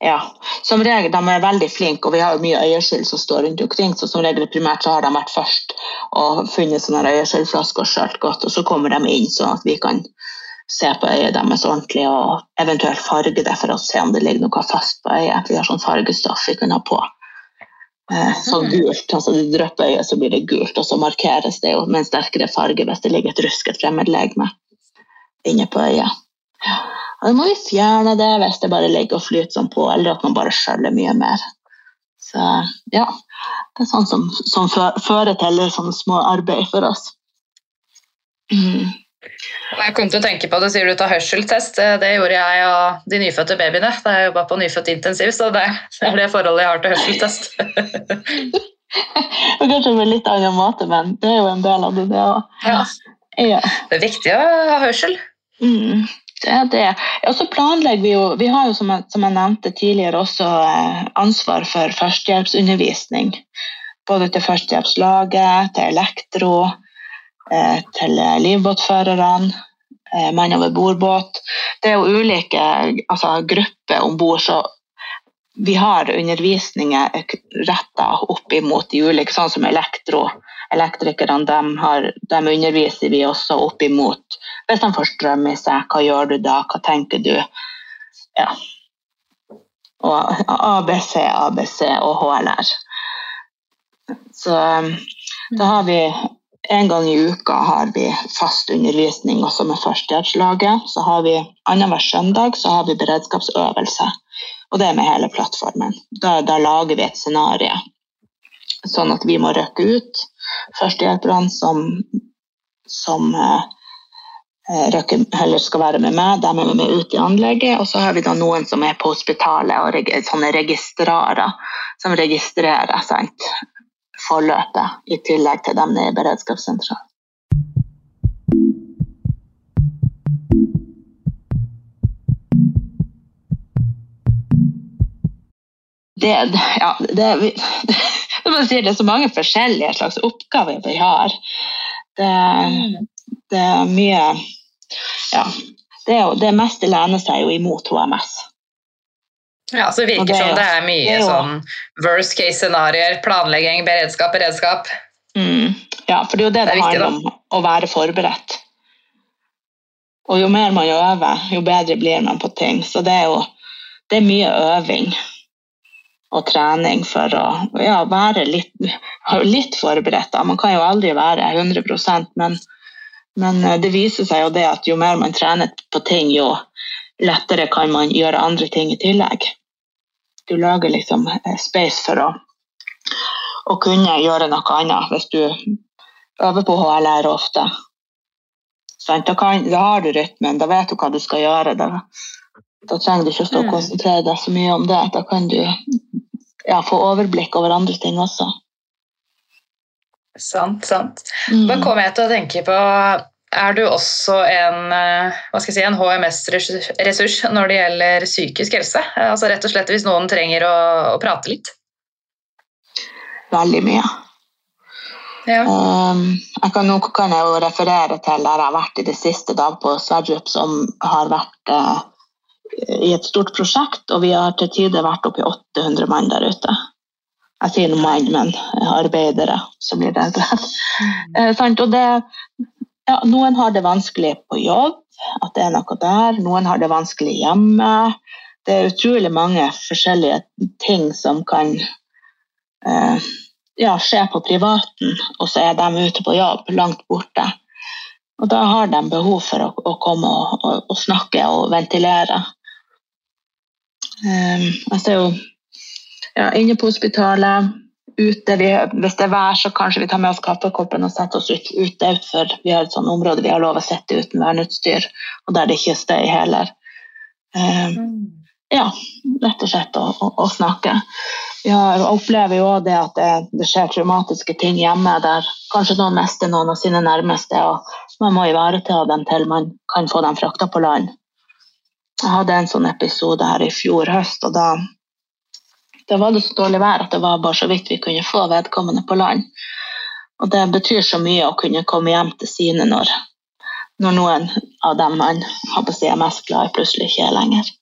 Ja, som regel de er veldig flinke, og vi har mye øyeskyld som står rundt omkring, så som regel primært så har de vært først og funnet sånne øyeskyldflasker og skjølt godt, og så kommer de inn sånn at vi kan se på øyet deres ordentlig og eventuelt farge det for å se om det ligger noe fast på øyet. Vi har sånn fargestoff vi kan ha på. Eh, sånn gult, altså det drypper øyet, så blir det gult, og så markeres det jo med en sterkere farge hvis det ligger et rusket fremmedlegeme inne på øyet. Og da må vi fjerne det hvis det bare ligger og flyter sånn på, eller at man bare skjøller mye mer. Så ja, det er sånn som, som fører til sånne små arbeid for oss. Mm. Jeg kom til å tenke på det, sier du tar hørselstest. Det gjorde jeg av de nyfødte babyene da jeg jobba på nyfødt intensiv, så det, det er det forholdet jeg har til hørselstest. Kanskje på en litt annen måte, men det er jo en del av det, det òg. Ja. ja. Det er viktig å ha hørsel. Mm. Det er det. Og så planlegger vi jo Vi har jo, som jeg, som jeg nevnte tidligere, også eh, ansvar for førstehjelpsundervisning. Både til førstehjelpslaget, til elektro, eh, til livbåtførerne, eh, mann over bordbåt. Det er jo ulike altså, grupper om bord, så vi har undervisninger retta opp imot de ulike, sånn som elektro elektrikerne de, har, de underviser vi også opp imot. Hvis de får strøm i seg, hva gjør du da, hva tenker du? Ja. Og ABC, ABC og HLR. Så da har vi en gang i uka har vi fast undervisning også med førstehjelpslaget. Så har vi annenhver søndag så har vi beredskapsøvelse, og det er med hele plattformen. Da, da lager vi et scenario, sånn at vi må røkke ut. Førstehjelperne som, som eh, røkker, heller skal være med meg, de er med ut i anlegget. Og så har vi da noen som er på hospitalet og sånne registrarer, som registrerer sant? Forløpet, i tillegg til dem i beredskapssentralen. Det, ja, det, det, det, er så mange forskjellige slags oppgaver vi har. Det, det er mye Ja. Det, det meste lener seg jo imot HMS. Ja, så det virker det, som det er mye det sånn worst case scenarioer, planlegging, beredskap, beredskap. Mm. Ja, for det er jo det det, handler om, å være forberedt. Og jo mer man øver, jo bedre blir man på ting. Så det er jo det er mye øving og trening for å ja, være litt, litt forberedt. Man kan jo aldri være 100 men, men eh, det viser seg jo det at jo mer man trener på ting, jo lettere kan man gjøre andre ting i tillegg. Du lager liksom eh, space for å, å kunne gjøre noe annet hvis du øver på HLR ofte. Da, kan, da, har du rytmen, da vet du hva du skal gjøre. Da, da trenger du ikke å stå og mm. konsentrere deg så mye om det. Da kan du ja, få overblikk over andre ting også. Sant, sant. Mm. Da kommer jeg til å tenke på er du også en, eh, si, en HMS-ressurs når det gjelder psykisk helse? Altså rett og slett Hvis noen trenger å, å prate litt? Veldig mye. Ja. Um, jeg kan, nå kan jeg jo referere til der jeg har vært i det siste, da, på Sverdrup, som har vært uh, i et stort prosjekt, og vi har til tider vært oppi 800 mann der ute. Jeg sier noe mann, men arbeidere, som blir det. Mm. Uh, og det, ja, noen har det vanskelig på jobb, at det er noe der. Noen har det vanskelig hjemme. Det er utrolig mange forskjellige ting som kan eh, ja, skje på privaten, og så er de ute på jobb, langt borte. Og da har de behov for å, å komme og, og, og, snakke og ventilere. Um, jeg ser jo ja, inne på hospitalet ute. Vi, hvis det er vær, så kanskje vi tar med oss kaffekoppen og setter oss ut, ute utfor. Vi har et sånt område vi har lov å sitte uten verneutstyr, og der det ikke er støy heller. Um, ja, rett og slett å, å, å snakke. Vi har, opplever jo det at det, det, skjer traumatiske ting hjemme der kanskje noen mister noen av sine nærmeste, og man må ivareta dem til man kan få dem frakta på land. Jeg hadde en sånn episode her i fjor høst, og da da var det så dårlig vær at det var bare så vidt vi kunne få vedkommende på land. Og det betyr så mye å kunne komme hjem til sine når, når noen av dem man har på si er mest glad i, plutselig ikke er lenger.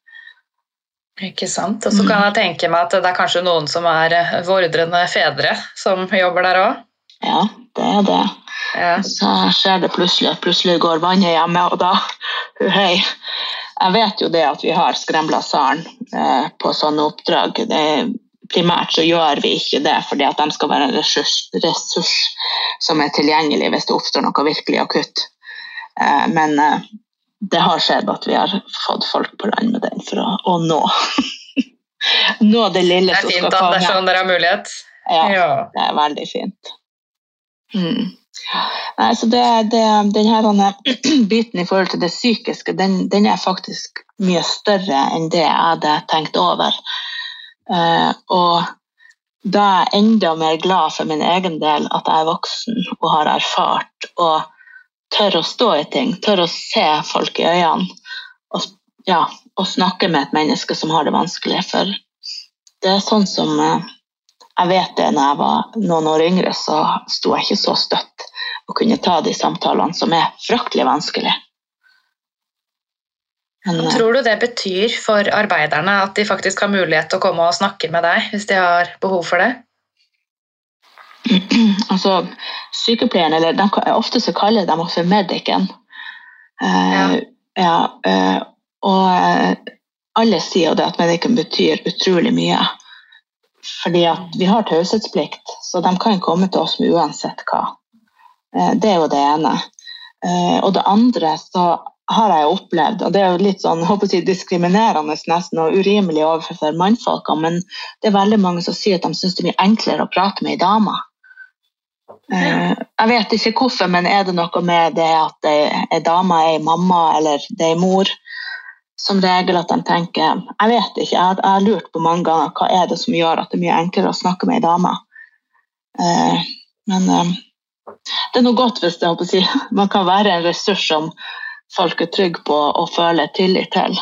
Ikke sant. Og så kan jeg tenke meg at det er kanskje noen som er vordrende fedre som jobber der òg? Ja, det er det. Ja. Så skjer det plutselig at plutselig går vannet hjemme, og da Hei. Jeg vet jo det at vi har skremla salen eh, på sånne oppdrag. Det, primært så gjør vi ikke det fordi at de skal være en ressurs, ressurs som er tilgjengelig hvis det oppstår noe virkelig akutt. Eh, men eh, det har skjedd at vi har fått folk på land med den for å, å nå. nå det lille som skal komme. Det er fint at det er sånn dere har mulighet. Ja, ja, det er veldig fint. Mm. Nei, så det, det, denne biten i forhold til det psykiske, den, den, er faktisk mye større enn det jeg hadde tenkt over. Eh, og da er jeg enda mer glad for min egen del at jeg er voksen og har erfart og tør å stå i ting, tør å se folk i øynene og, ja, og snakke med et menneske som har det vanskelig. For det er sånn som eh, jeg vet det når jeg var noen år yngre, så sto jeg ikke så støtt å kunne ta de samtalene som er fryktelig vanskelig. Men, tror du det betyr for arbeiderne at de faktisk har mulighet til å komme og snakke med deg hvis de har behov for det? Altså, Sykepleieren, eller de, ofte så kaller de også medicen. Uh, ja. uh, og alle sier det at medicen betyr utrolig mye. Fordi at vi har taushetsplikt, så de kan komme til oss med uansett hva. Eh, det er jo det ene. Eh, og det andre så har jeg opplevd, og det er jo litt sånn, håper jeg diskriminerende nesten og urimelig overfor mannfolkene, men det er veldig mange som sier at de syns det er mye enklere å prate med ei dame. Eh, jeg vet ikke hvorfor, men er det noe med det at ei dame er ei mamma eller det er ei mor? Som regel at de tenker Jeg vet ikke, jeg har lurt på mange ganger hva er det som gjør at det er mye enklere å snakke med ei dame. Men det er noe godt hvis det, jeg, man kan være en ressurs som folk er trygge på og føler tillit til.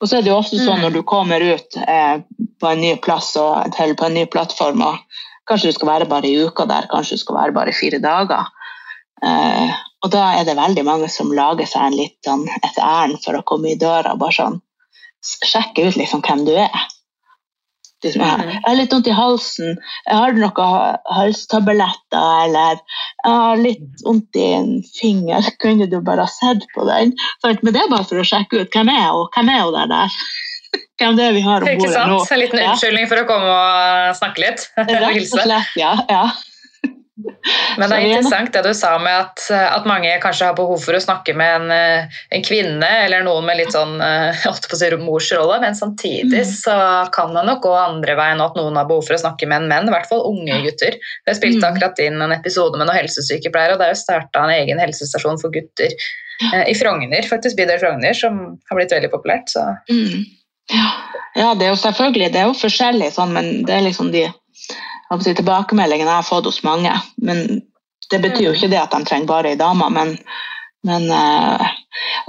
Og så er det jo ofte sånn mm. når du kommer ut eh, på en ny plass og til på en ny plattform, og kanskje du skal være bare i uka der, kanskje du skal være bare i fire dager. Eh, og da er det veldig mange som lager seg en litt sånn et ærend for å komme i døra og bare sånn sjekke ut liksom hvem du er. Liksom, jeg har litt vondt i halsen, jeg har noen halstabletter, eller jeg har litt vondt i en finger, kunne du bare sett på den? Men det er bare for å sjekke ut hvem er hun, hvem er hun der der? Hvem det er vi har om bordet nå? En liten unnskyldning for å komme og snakke litt? Rett og slett, ja. ja. Men det er interessant det du sa med at, at, mange kanskje har behov for å snakke med en, eh, en kvinne eller noen med litt sånn eh, si morsrolle, men samtidig mm. så kan det nok gå andre veien at noen har behov for å snakke med en menn, i hvert fall unge gutter. Jeg spilte mm. akkurat inn en episode med noen helsesykepleiere, og er jo starta en egen helsestasjon for gutter eh, i Frogner, faktisk bydel Frogner, som har blitt veldig populært. Så. Mm. Ja. ja. det er jo selvfølgelig det er jo forskjellig, sånn, men det er liksom de si, tilbakemeldingene jeg har fått hos mange. Men det betyr jo mm. ikke det at de trenger bare ei dame, men, men uh,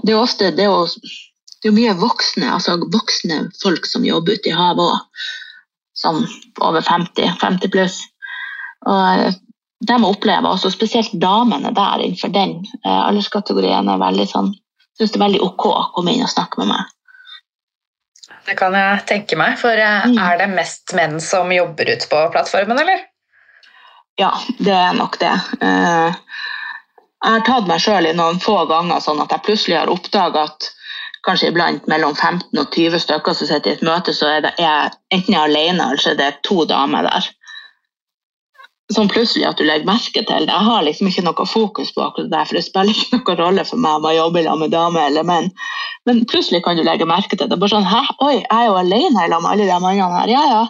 det er jo ofte det er jo, det er mye voksne, altså voksne folk som jobber ute i havet òg. Som over 50, 50 pluss. Og uh, de opplever også, spesielt damene der innenfor den uh, alderskategorien, er veldig sånn Syns det er veldig ok å komme inn og snakke med meg. Det kan jeg tenke meg. For eh, mm. er det mest menn som jobber ute på plattformen, eller? Ja, det er nok det. Eh, jeg har tatt meg sjøl i noen få ganger sånn at jeg plutselig har oppdaga at kanskje iblant mellom 15 og 20 stykker som sitter i et møte, så er det jeg enten jeg alene eller så er det to damer der sånn plutselig at du legger merke til det. Jeg har liksom ikke noe fokus på akkurat det, for det spiller ikke noen rolle for meg om jeg jobber sammen med dame eller menn. Men plutselig kan du legge merke til det. Bare sånn Hæ, oi, jeg er jo alene sammen med alle de mannene her. Ja, ja.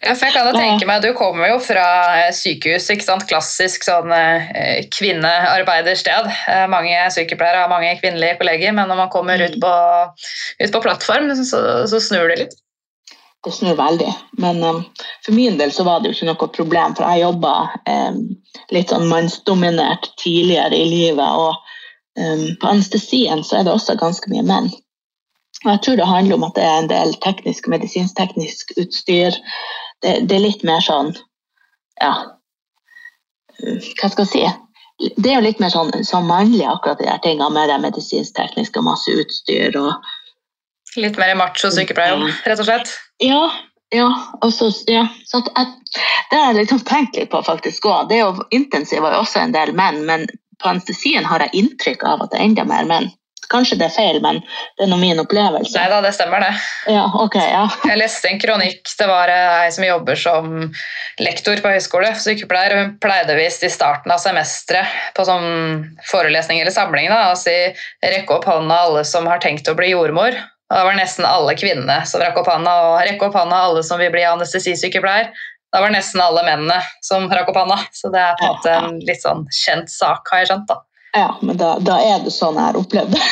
Ja, for jeg kan jo tenke meg, Du kommer jo fra sykehus, ikke sant? klassisk sånn eh, kvinnearbeidersted. Eh, mange sykepleiere har mange kvinnelige kolleger, men når man kommer ut på, ut på plattform, så, så snur det litt det snur veldig. Men um, for min del så var det jo ikke noe problem, for jeg jobba um, litt sånn mannsdominert tidligere i livet. Og um, på anestesien så er det også ganske mye menn. Og jeg tror det handler om at det er en del teknisk, medisinsk-teknisk utstyr. Det, det, er litt mer sånn Ja, hva skal jeg si? Det er jo litt mer sånn, sånn mannlig, akkurat de der tingene med det medisinsk-tekniske og masse utstyr. og Litt mer macho sykepleier, rett og slett? Ja. ja, også, ja. Så jeg, det har jeg liksom tenkt litt på faktisk òg. Det er jo intensiv var jo også en del menn, men på anestesien har jeg inntrykk av at det er enda mer menn. Kanskje det er feil, men det er nå min opplevelse. Nei da, det stemmer det. Ja, ok, ja. Jeg leste en kronikk. Det var ei som jobber som lektor på høyskole, sykepleier. Hun pleide visst i starten av semesteret på sånn forelesning eller samling da, å si rekke opp hånda alle som har tenkt å bli jordmor. Og da var det nesten alle kvinnene som rakk opp hånda, og rekke opp hånda alle som vil bli anestesisykepleier. Da var det nesten alle mennene som rakk opp hånda. Så det er på en måte en litt sånn kjent sak, har jeg skjønt. da. Ja, men da, da er det sånn jeg har opplevd det.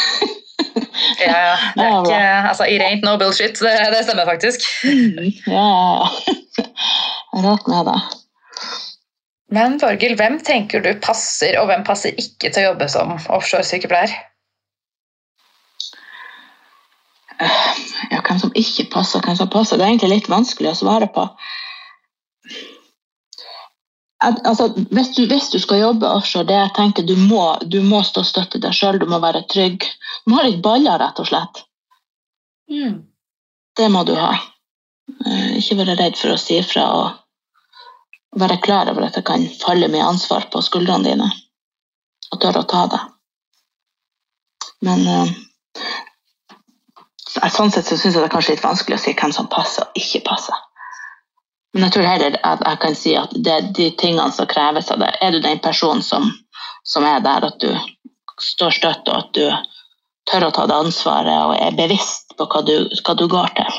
ja, ja. Det er ikke, altså, It ain't no bullshit. Det, det stemmer faktisk. Mm, ja, ja. Rett med det. Men Torgil, hvem tenker du passer, og hvem passer ikke til å jobbe som offshoresykepleier? Ja, hvem som ikke passer, hvem som passer, det er egentlig litt vanskelig å svare på. Altså, hvis, du, hvis du skal jobbe offshore, det jeg tenker du må, du må stå støtte deg sjøl, du må være trygg. Du må ha litt baller, rett og slett. Mm. Det må du ha. Eh, ikke være redd for å si ifra og være klar over at det kan falle mye ansvar på skuldrene dine, og tørre å ta det. Men uh, sånn sett så syns jeg det er kanskje litt vanskelig å si hvem som passer og ikke passer. Men jeg tror heller at jeg kan si at det er de tingene som kreves av deg. Er du den personen som, som er der at du står støtt, og at du tør å ta det ansvaret og er bevisst på hva du, hva du går til,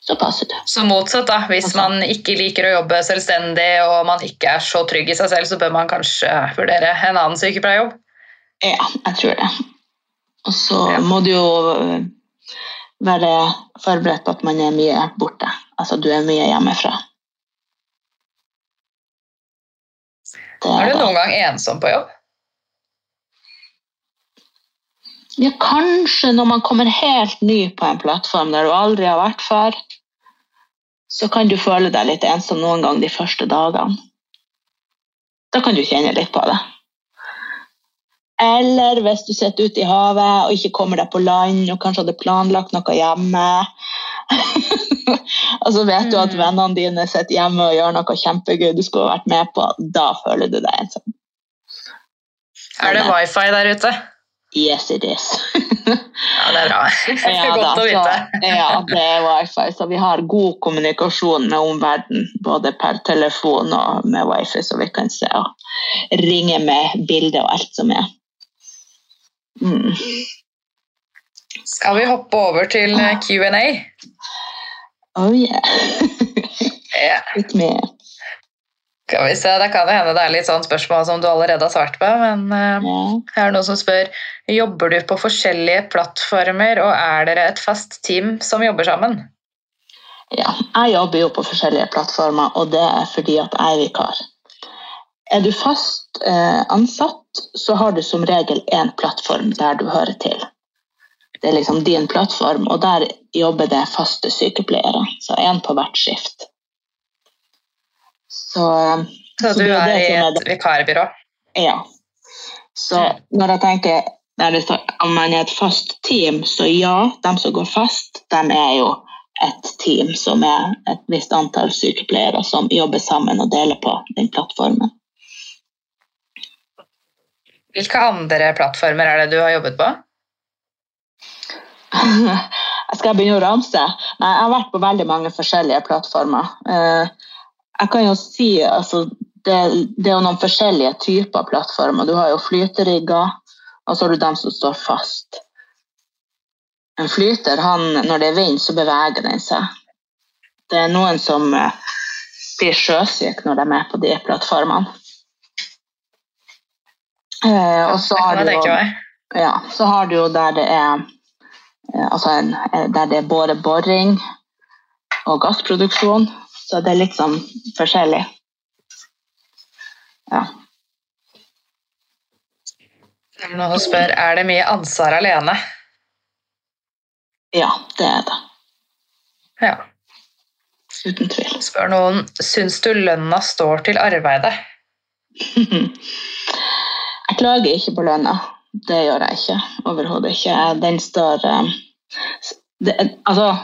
så passer det. Så motsatt, da. Hvis man ikke liker å jobbe selvstendig og man ikke er så trygg i seg selv, så bør man kanskje vurdere en annen sykepleierjobb. Ja, jeg tror det. Og så Ja. må du jo være forberedt på at man er mye borte. Altså du er mye hjemmefra. Det Er er du noen gang ensom på jobb? Ja, kanskje når man kommer helt ny på en plattform der du aldri har vært før, så kan du føle deg litt ensom noen gang de første dagene. Da kan du kjenne litt på det. Eller hvis du sitter ute i havet og ikke kommer deg på land og kanskje hadde planlagt noe hjemme. og så vet du at Mm. vennene dine sitter hjemme og gjør noe kjempegøy du skulle vært med på. Da føler du deg ensom. Er det wifi der ute? Yes, it is. Ja, det er bra. Ja, Godt da, å vite. Så, ja, det er wifi, så vi har god kommunikasjon med omverdenen, både per telefon og med wifi, så vi kan se og ringe med bilde og alt som er. Mm. Skal vi hoppe over til eh, Q&A? Oh yeah. Ja. Litt mer. Skal vi se, Det kan jo hende det er litt sånn spørsmål som du allerede har svart på, men uh, yeah. her er det noen som spør Jobber du på forskjellige plattformer, og er dere et fast team som jobber sammen? ja. Jeg jobber jo på forskjellige plattformer, og det er fordi at jeg er vikar. Er du fast eh, ansatt, så har du som regel én plattform der du hører til. Det er liksom din plattform, og der jobber det faste sykepleiere. Så én på hvert skift. Så Så Så du er i et vikarbyrå? ja. Så når jeg tenker om man er et fast team, så ja, de som går fast, de er jo et team som er et visst antall sykepleiere som jobber sammen og deler på den plattformen. Hvilke andre plattformer er det du har jobbet på? Jeg skal begynne å ramse. Nei, jeg har vært på veldig mange forskjellige plattformer. Eh, Jeg kan jo si altså, det, det er jo noen forskjellige typer plattformer. Du har jo flyterigger, og så har du dem som står fast. En flyter, han, når det er vind, så beveger den seg. Det er noen som eh, blir sjøsyke når de er på de plattformene. Eh, og så har du jo ja, så har du jo der det er eh, altså en, eh, der det er både boring og gassproduksjon. Så det er litt sånn forskjellig. Ja. Noen spør er det mye ansvar alene. ja, det er det. Ja. Uten tvil. Spør noen syns du lønna står til arbeidet. Jeg klager ikke på lønna. Det gjør jeg ikke. Overhodet ikke. Den står eh, det, Altså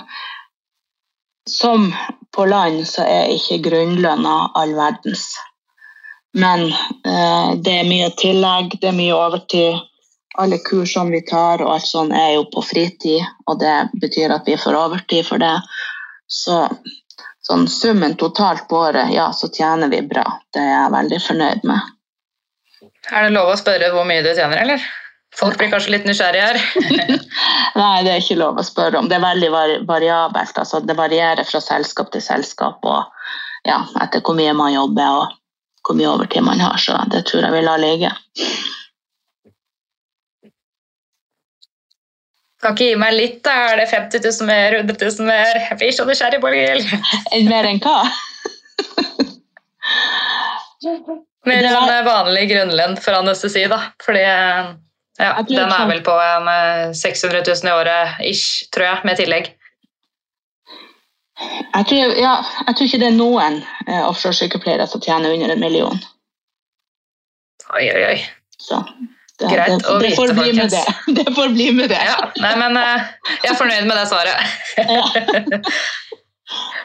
Som på land så er ikke grunnlønna all verdens. Men eh, det er mye tillegg, det er mye overtid. Alle kursene vi tar og alt sånt er jo på fritid, og det betyr at vi får overtid for det. Så sånn summen totalt på året, ja, så tjener vi bra. Det er jeg veldig fornøyd med. Er det lov å spørre hvor mye du tjener, eller? Folk blir kanskje litt nysgjerrige her. Nei, det er ikke lov å spørre om. Det er veldig variabelt. Altså, det varierer fra selskap til selskap og ja, etter hvor mye man jobber og hvor mye overtid man har. Så det tror jeg vi la ligge. Kan ikke gi meg litt, da? Er det 50 000 mer, 100 000 mer? Jeg blir så nysgjerrig, Borghild. Mer enn hva? Mer enn vanlig grunnlønn for anestesi, da. Fordi ja, den er vel på en eh, 600 000 i året ish, tror jeg, med tillegg. Jeg tror, ja, jeg tror ikke det er noen eh, offshoresykepleiere som tjener under en million. Oi, oi, oi. Så det, Greit det, det å vite, folkens. med det. Det får bli med det. Ja, nei, men eh, jeg er fornøyd med det svaret.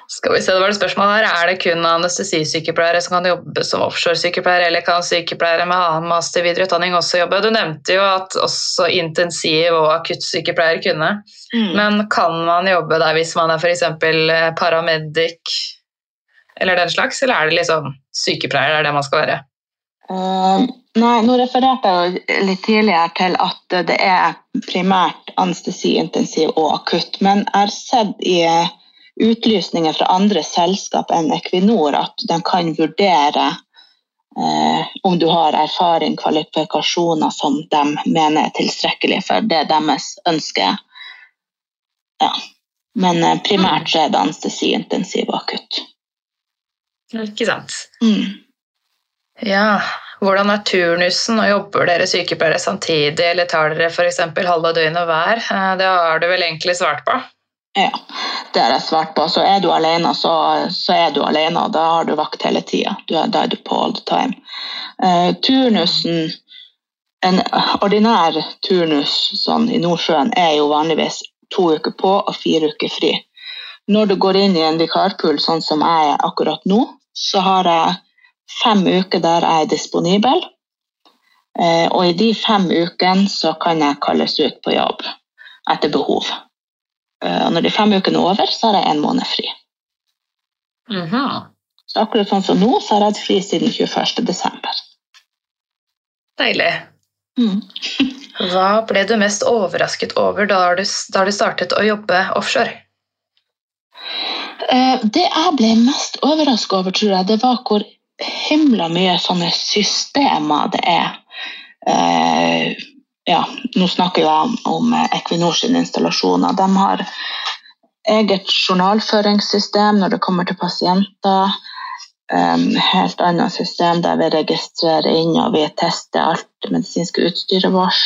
Skal vi se, det var et spørsmål her. Er det kun anestesisykepleiere som kan jobbe som offshoresykepleiere, eller kan sykepleiere med annen master videreutdanning også jobbe? Du nevnte jo at også intensiv- og akuttsykepleiere kunne. Mm. Men kan man jobbe der hvis man er f.eks. paramedic eller den slags, eller er det liksom sykepleier, det er det man skal være? Uh, nei, nå refererte jeg litt tidligere til at det er primært anestesi, intensiv og akutt. Men jeg har sett i eh, utlysninger fra andre selskap enn Equinor at de kan vurdere eh, om du har erfaring, kvalifikasjoner som de mener er tilstrekkelig for det deres ønske. Ja. Men eh, primært så er det anestesi, intensiv og akutt. Ikke sant. Mm. Ja, hvordan er turnusen, og jobber dere sykepleiere samtidig, eller tar dere f.eks. halve døgnet hver? Eh, Det har du vel egentlig svart på? Ja, det har jeg svart på. Så er du alene, så, så er du alene, og da har du vakt hele tida. Da er du på all the time. Eh, turnusen, en ordinær turnus sånn i Nordsjøen, er jo vanligvis to uker på og fire uker fri. Når du går inn i en vikarpool, sånn som jeg er akkurat nå, så har jeg fem uker der jeg er disponibel. Eh, og i de fem ukene så kan jeg kalles ut på jobb etter behov. Eh, og når de fem ukene er over, så har jeg en måned fri. Mhm. Så akkurat sånn som nå, så har jeg hatt fri siden 21. desember. Deilig. Mm. Hva ble du mest overrasket over da du, da du startet å jobbe offshore? Eh, det jeg ble mest overrasket over, tror jeg, det var hvor himla mye sånne systemer det er. Ja, nå snakker jeg om Equinor sine installasjoner. De har eget journalføringssystem når det kommer til pasienter. Um, helt annet system der vi registrerer inn og vi tester alt det medisinske utstyret vårt.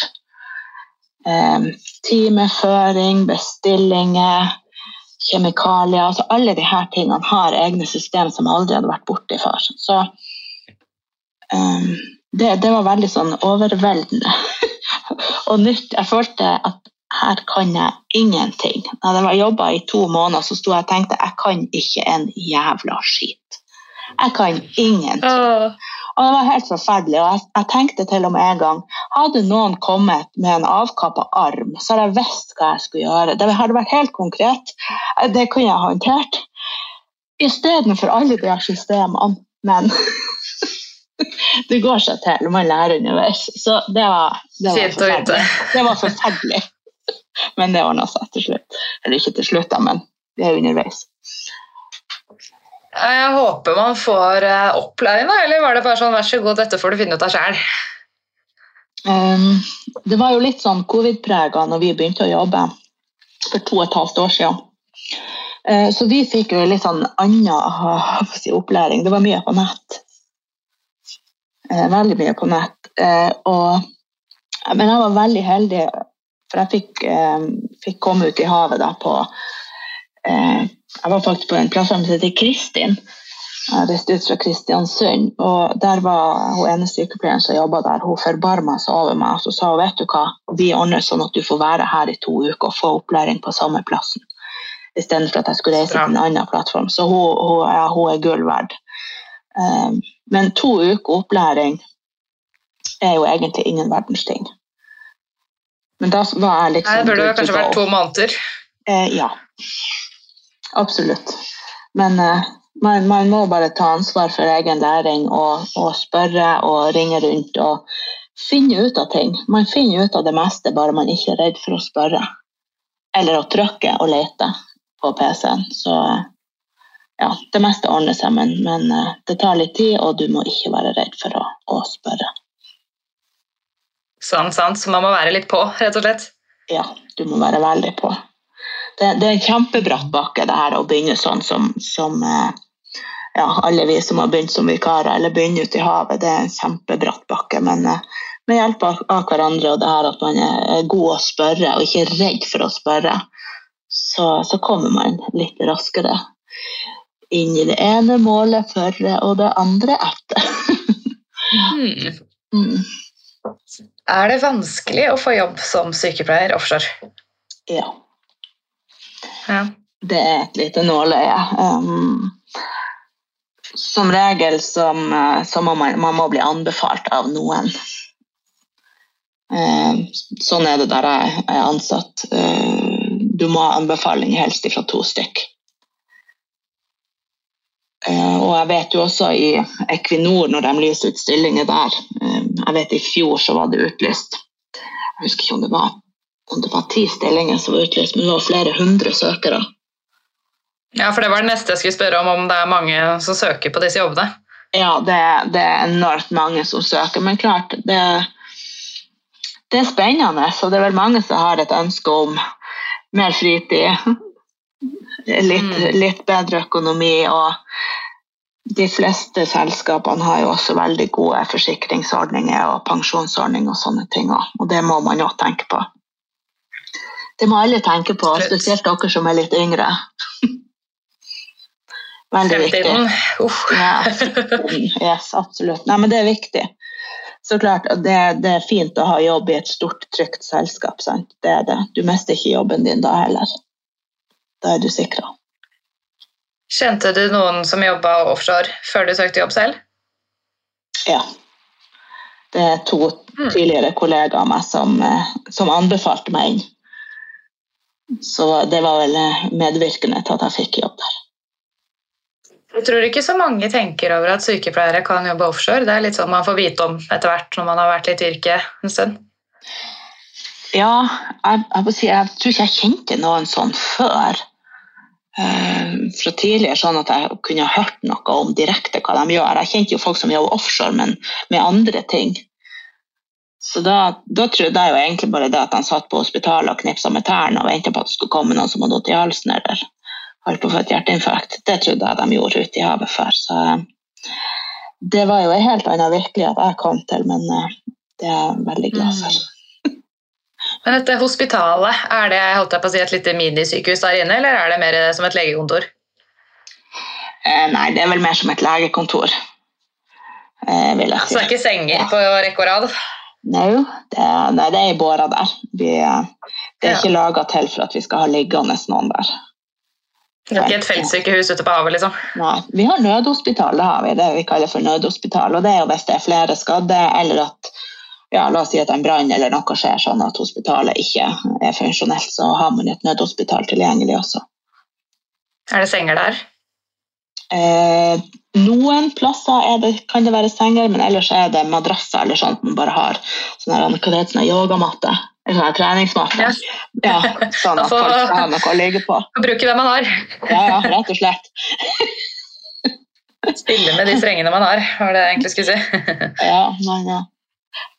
Um, timeføring, bestillinger, kjemikalier. altså Alle disse tingene har egne system som aldri hadde vært borti før. Så um, det, det var veldig sånn overveldende og nytt. Jeg følte at her kan jeg ingenting. Da jeg jobba i to måneder, så sto jeg og tenkte jeg kan ikke en jævla skit. Jeg kan ingenting. Og det var helt forferdelig. Og jeg, jeg tenkte til og med en gang hadde noen kommet med en avkappa arm, så hadde jeg visst hva jeg skulle gjøre. Det hadde vært helt konkret. Det kunne jeg håndtert. Istedenfor alle de systemene. Men det går seg til. Man lærer underveis. Så det var, det var forferdelig. Det var forferdelig. Men det ordna seg til slutt. Eller ikke til slutt, da, men det er underveis. Jeg håper man får eh, opplæring, da, eller var det bare sånn vær så god, dette får du finne ut av sjøl? Um, det var jo litt sånn covid-prega når vi begynte å jobbe for to og et halvt år siden. Eh, så vi fikk jo litt sånn annen si, opplæring. Det var mye på nett. Eh, veldig mye på nett. Eh, og, men jeg var veldig heldig, for jeg fikk, eh, fikk komme ut i havet da på eh, Jeg var faktisk på en plattform som heter Kristin. Jeg reiste ut fra Kristiansund, og der var hun ene sykepleieren som jobba der. Hun forbarma seg over meg og så sa hun, vet du hva, vi ordner sånn at du får være her i to uker og få opplæring på samme plassen. Istedenfor at jeg skulle reise til en annen plattform. Så hun, hun, ja, hun er gull verd. Um, men to uker opplæring er jo egentlig ingen verdens ting. Men da var jeg liksom Nei, det burde kanskje vært to måneder. Eh, ja, absolutt. Men eh, man, man må bare ta ansvar for egen læring og, og spørre og ringe rundt og finne ut av ting. Man finner ut av det meste, bare man ikke er redd for å spørre. Eller å trykke og lete på PC-en. Så eh, ja, det meste ordner seg, men, men eh, det tar litt tid, og du må ikke være redd for å, å spørre. Sånn, sant, så man må være litt på, rett og slett. Ja, du må være veldig på. Det, det er en kjempebratt bakke, det her å begynne sånn som, som eh, ja, alle vi som har begynt som vikarer eller begynner ute i havet. Det er en kjempebratt bakke, men eh, med hjelp av, av hverandre og det her at man er god å spørre og ikke er redd for å spørre, så, så kommer man litt raskere inn i det ene målet før og det andre etter. mm. Mm, Er det vanskelig å få jobb som sykepleier offshore? ja. Ja. Det er et lite nåløye. Um, som regel som, eh, så må man, man må bli anbefalt av noen. Uh, sånn er det der jeg er ansatt. Uh, du må ha anbefaling helst fra to stykk. Eh, og jeg vet jo også i Equinor, når de lyser ut stillinger der eh, Jeg vet i fjor så var det utlyst Jeg husker ikke om det var om det var ti stillinger som var utlyst, men det var flere hundre søkere. Ja, for det var det neste jeg skulle spørre om, om det er mange som søker på disse jobbene. Ja, det, det er enormt mange som søker, men klart, det, det er spennende. Så det er vel mange som har et ønske om mer fritid, litt, Mm. litt bedre økonomi, og de fleste selskapene har jo også veldig gode forsikringsordninger og pensjonsordninger og sånne ting, og og det må man jo tenke på. Det må alle tenke på, spesielt dere som er litt yngre. Veldig viktig. Uff. Ja, yes, absolutt. Nei, men det er viktig. Så klart, det, det er fint å ha jobb i et stort, trygt selskap. Sant? Det er det. Du mister ikke jobben din da heller. Da er du sikra. Kjente du noen som jobba offshore før du søkte jobb selv? Ja. Det er to Mm. tidligere kollegaer av meg som, eh, som anbefalte meg inn. Så det var vel eh, medvirkende til at jeg fikk jobb der. Jeg tror ikke så mange tenker over at sykepleiere kan jobbe offshore. Det er litt sånn man får vite om etter hvert når man har vært litt i yrket en stund. Ja, jeg, jeg, si, jeg tror ikke jeg kjente noen sånn før. eh, fra tidligere, sånn at jeg kunne hørt noe om direkte hva de gjør. Jeg kjente jo folk som jobber offshore, men med andre ting. Så da, da trodde jeg jo egentlig bare det at de satt på hospitalet og knipsa med tærne og venta på at det skulle komme noen som hadde vondt i halsen eller holdt på å få et hjerteinfarkt. Det trodde jeg de gjorde ute i havet før. Så eh, det var jo en helt annen virkelighet jeg kom til, men eh, det er jeg veldig glad for. Men dette hospitalet, er det holdt jeg på å si, et lite minisykehus der inne, eller er det mer som et legekontor? Eh, nei, det er vel mer som et legekontor, eh, vil jeg Så det er ikke senger på rekke og rad? Nei, det, nei, det er i båra der. Vi, eh, det er Ja. ikke laga til for at vi skal ha liggende noen der. Det er ikke et feltsykehus ute på havet, liksom? Nei, vi har nødhospital, det har vi. Det vi kaller for nødhospital. Og det er jo hvis det er flere skadde, eller at ja, la oss si at en brann eller noe skjer sånn at hospitalet ikke er funksjonelt, så har man et nødhospital tilgjengelig også. Er det senger der? Eh, noen plasser er det, kan det være senger, men ellers er det madrasser eller sånt man bare har. Sånn her, hva det heter, sånn yogamatte. Eller sånn treningsmatte. Ja. Ja, sånn at folk skal ha noe å ligge på. Bruke det man har. Ja, ja, rett og slett. Spille med de strengene man har, var det jeg egentlig skulle si. Ja, men ja.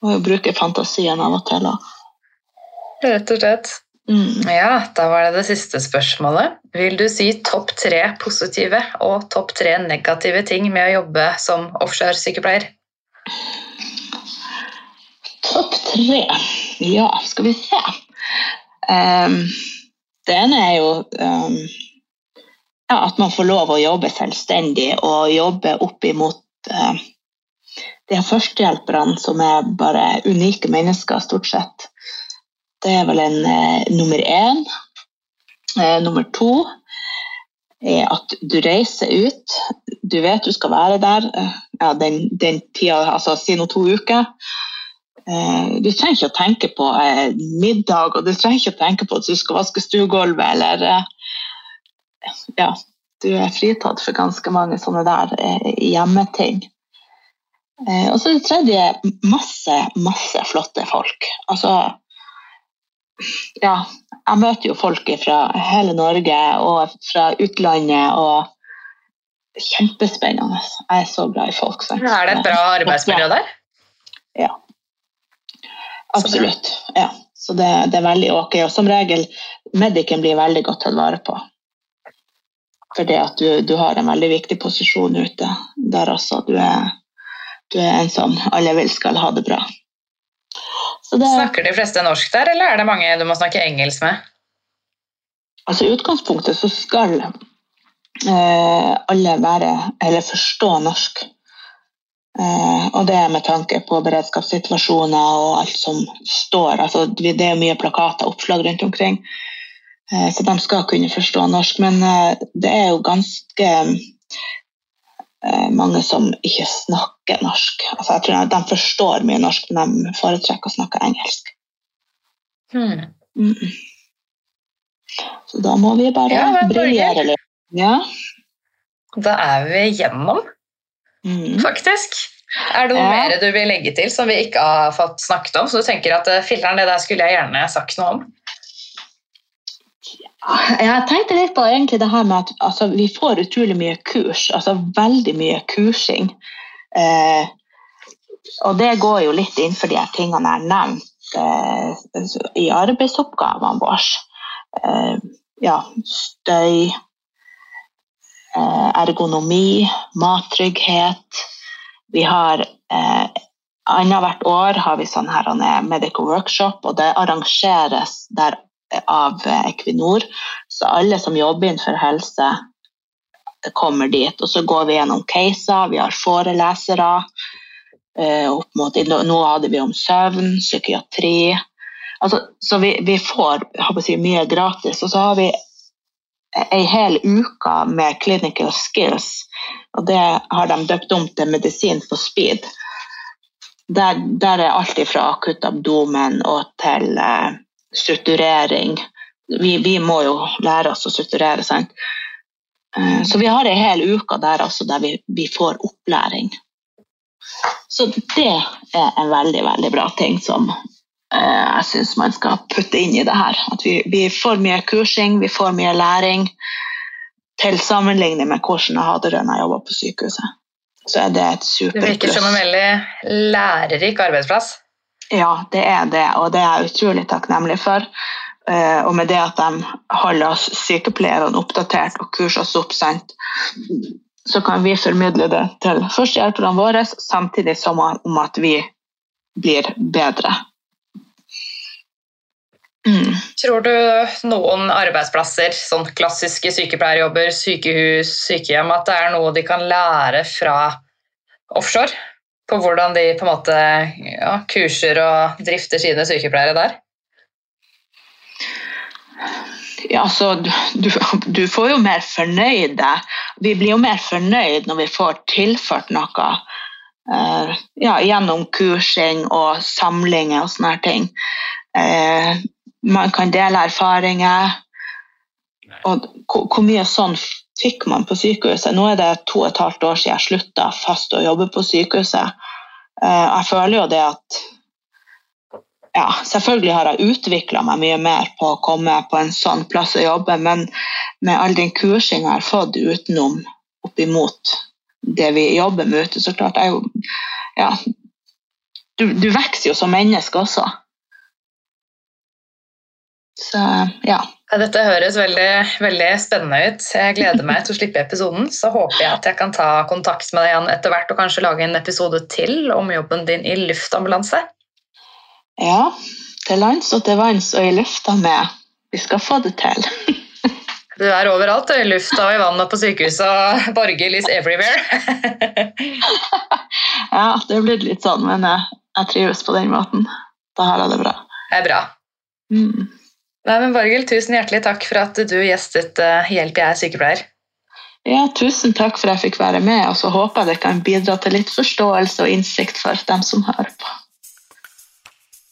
Må jo bruke fantasien av og til. Rett og slett. Mm. Ja, da var det det siste spørsmålet. Vil du si topp tre positive og topp tre negative ting med å jobbe som offshore-sykepleier? Topp tre. Ja, skal vi se. Um, det ene er jo um, ja, at man får lov å jobbe selvstendig og jobbe opp imot uh, de førstehjelperne som er bare unike mennesker, stort sett. Det er vel en eh, nummer én. Eh, nummer to er at du reiser ut. Du vet du skal være der eh, ja, den, den tida, altså si nå to uker. Eh, du trenger ikke å tenke på eh, middag, og du trenger ikke å tenke på at du skal vaske stuegulvet, eller eh, Ja, du er fritatt for ganske mange sånne der eh, hjemmeting. Eh, og så det tredje masse, masse flotte folk. Altså Ja, jeg møter jo folk fra hele Norge og fra utlandet, og kjempespennende. Jeg er så glad i folk. sant? Er det et bra arbeidsmiljø der? Ja. Absolutt. Ja. Så det, det er veldig ok. Og som regel, medicen blir veldig godt tatt vare på. Fordi at du, du har en veldig viktig posisjon ute der også. Du er, du er en sånn alle vil skal ha det bra. Så det, Snakker de fleste norsk der, eller er det mange du må snakke engelsk med? altså I utgangspunktet så skal eh, alle være, eller forstå norsk. Eh, og det er med tanke på beredskapssituasjoner og alt som står. Altså, det er mye plakater, oppslag rundt omkring. Eh, så de skal kunne forstå norsk. Men eh, det er jo ganske eh, mange som ikke snakker norsk. Altså, jeg tror De forstår mye norsk, men de foretrekker å snakke engelsk. Hmm. Mm. Så da må vi bare Ja, briljere litt. Ja. Da er vi gjennom, Mm. faktisk. Er det noe Ja. mer du vil legge til som vi ikke har fått snakket om? Så du tenker at eh, filteren, det der skulle jeg gjerne sagt noe om? Jeg tenkte litt på egentlig det her med at altså, vi får utrolig mye kurs, altså veldig mye kursing. Eh, og det går jo litt innenfor de her tingene jeg har nevnt eh, i arbeidsoppgavene våre. Eh, ja, støy, eh, ergonomi, mattrygghet. Vi har eh, Annethvert år har vi sånn her er medical workshop, og det arrangeres der av Equinor. Så alle som jobber innenfor helse, kommer dit. Og så går vi gjennom caser, vi har forelesere. eh, opp mot, nå hadde vi om søvn, psykiatri. Altså, så vi, vi får si, mye gratis. Og så har vi ei hel uke med clinical skills, og det har de døpt om til medisin for speed. Der, der er alt fra akutt abdomen og til eh, strukturering. Vi, vi må jo lære oss å strukturere, sant. Eh, Så vi har ei hel uke der, altså, der vi, vi får opplæring. Så det er en veldig, veldig bra ting som eh, jeg syns man skal putte inn i det her. At vi, vi får mye kursing, vi får mye læring. Til sammenligning med hvordan jeg hadde det når jeg jobba på sykehuset. Så er det et Det virker som en veldig lærerik arbeidsplass. Ja, det er det, og det er jeg utrolig takknemlig for. Eh, og med det at de holder oss sykepleierne oppdatert og kurser oss opp, sant? så kan vi formidle det til førstehjelperne våre, samtidig som om at vi blir bedre. Mm. Tror du noen arbeidsplasser, sånn klassiske sykepleierjobber, sykehus, sykehjem, at det er noe de kan lære fra offshore? På hvordan de på en måte ja, kurser og drifter sine sykepleiere der? Ja, altså, du, du, får jo mer fornøyde. Vi blir jo mer fornøyd når vi får tilført noe Uh, ja, gjennom kursing og samlinger og sånne ting. Uh, man kan dele erfaringer. Og hvor mye sånn fikk man på sykehuset? Nå er det to og et halvt år siden jeg slutta fast å jobbe på sykehuset. Uh, jeg føler jo det at ja, selvfølgelig har jeg utvikla meg mye mer på å komme på en sånn plass å jobbe, men med all den kursinga jeg har fått utenom oppimot det vi jobber med ute, så klart jeg jo Ja. Du, du vokser jo som menneske også. Så ja. Dette høres veldig, veldig spennende ut. Jeg gleder meg til å slippe episoden. Så håper jeg at jeg kan ta kontakt med deg igjen etter hvert og kanskje lage en episode til om jobben din i luftambulanse. Ja. Til lands og til vanns og i lufta med. Vi skal få det til. Du er overalt, i lufta og i vannet på sykehuset, Borghild is everywhere. Ja, det er blitt litt sånn, men jeg, jeg trives på den måten. Da har jeg det bra. Det er bra. Mm. Nei, men Borghild, tusen hjertelig takk for at du gjestet eh, Hjelp, jeg er sykepleier. Ja, tusen takk for at jeg fikk være med, og så håper jeg det kan bidra til litt forståelse og innsikt for dem som hører på.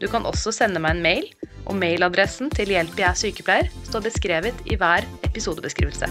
Du kan også sende meg en mail, og mailadressen til Hjelp jeg er sykepleier står beskrevet i hver episodebeskrivelse.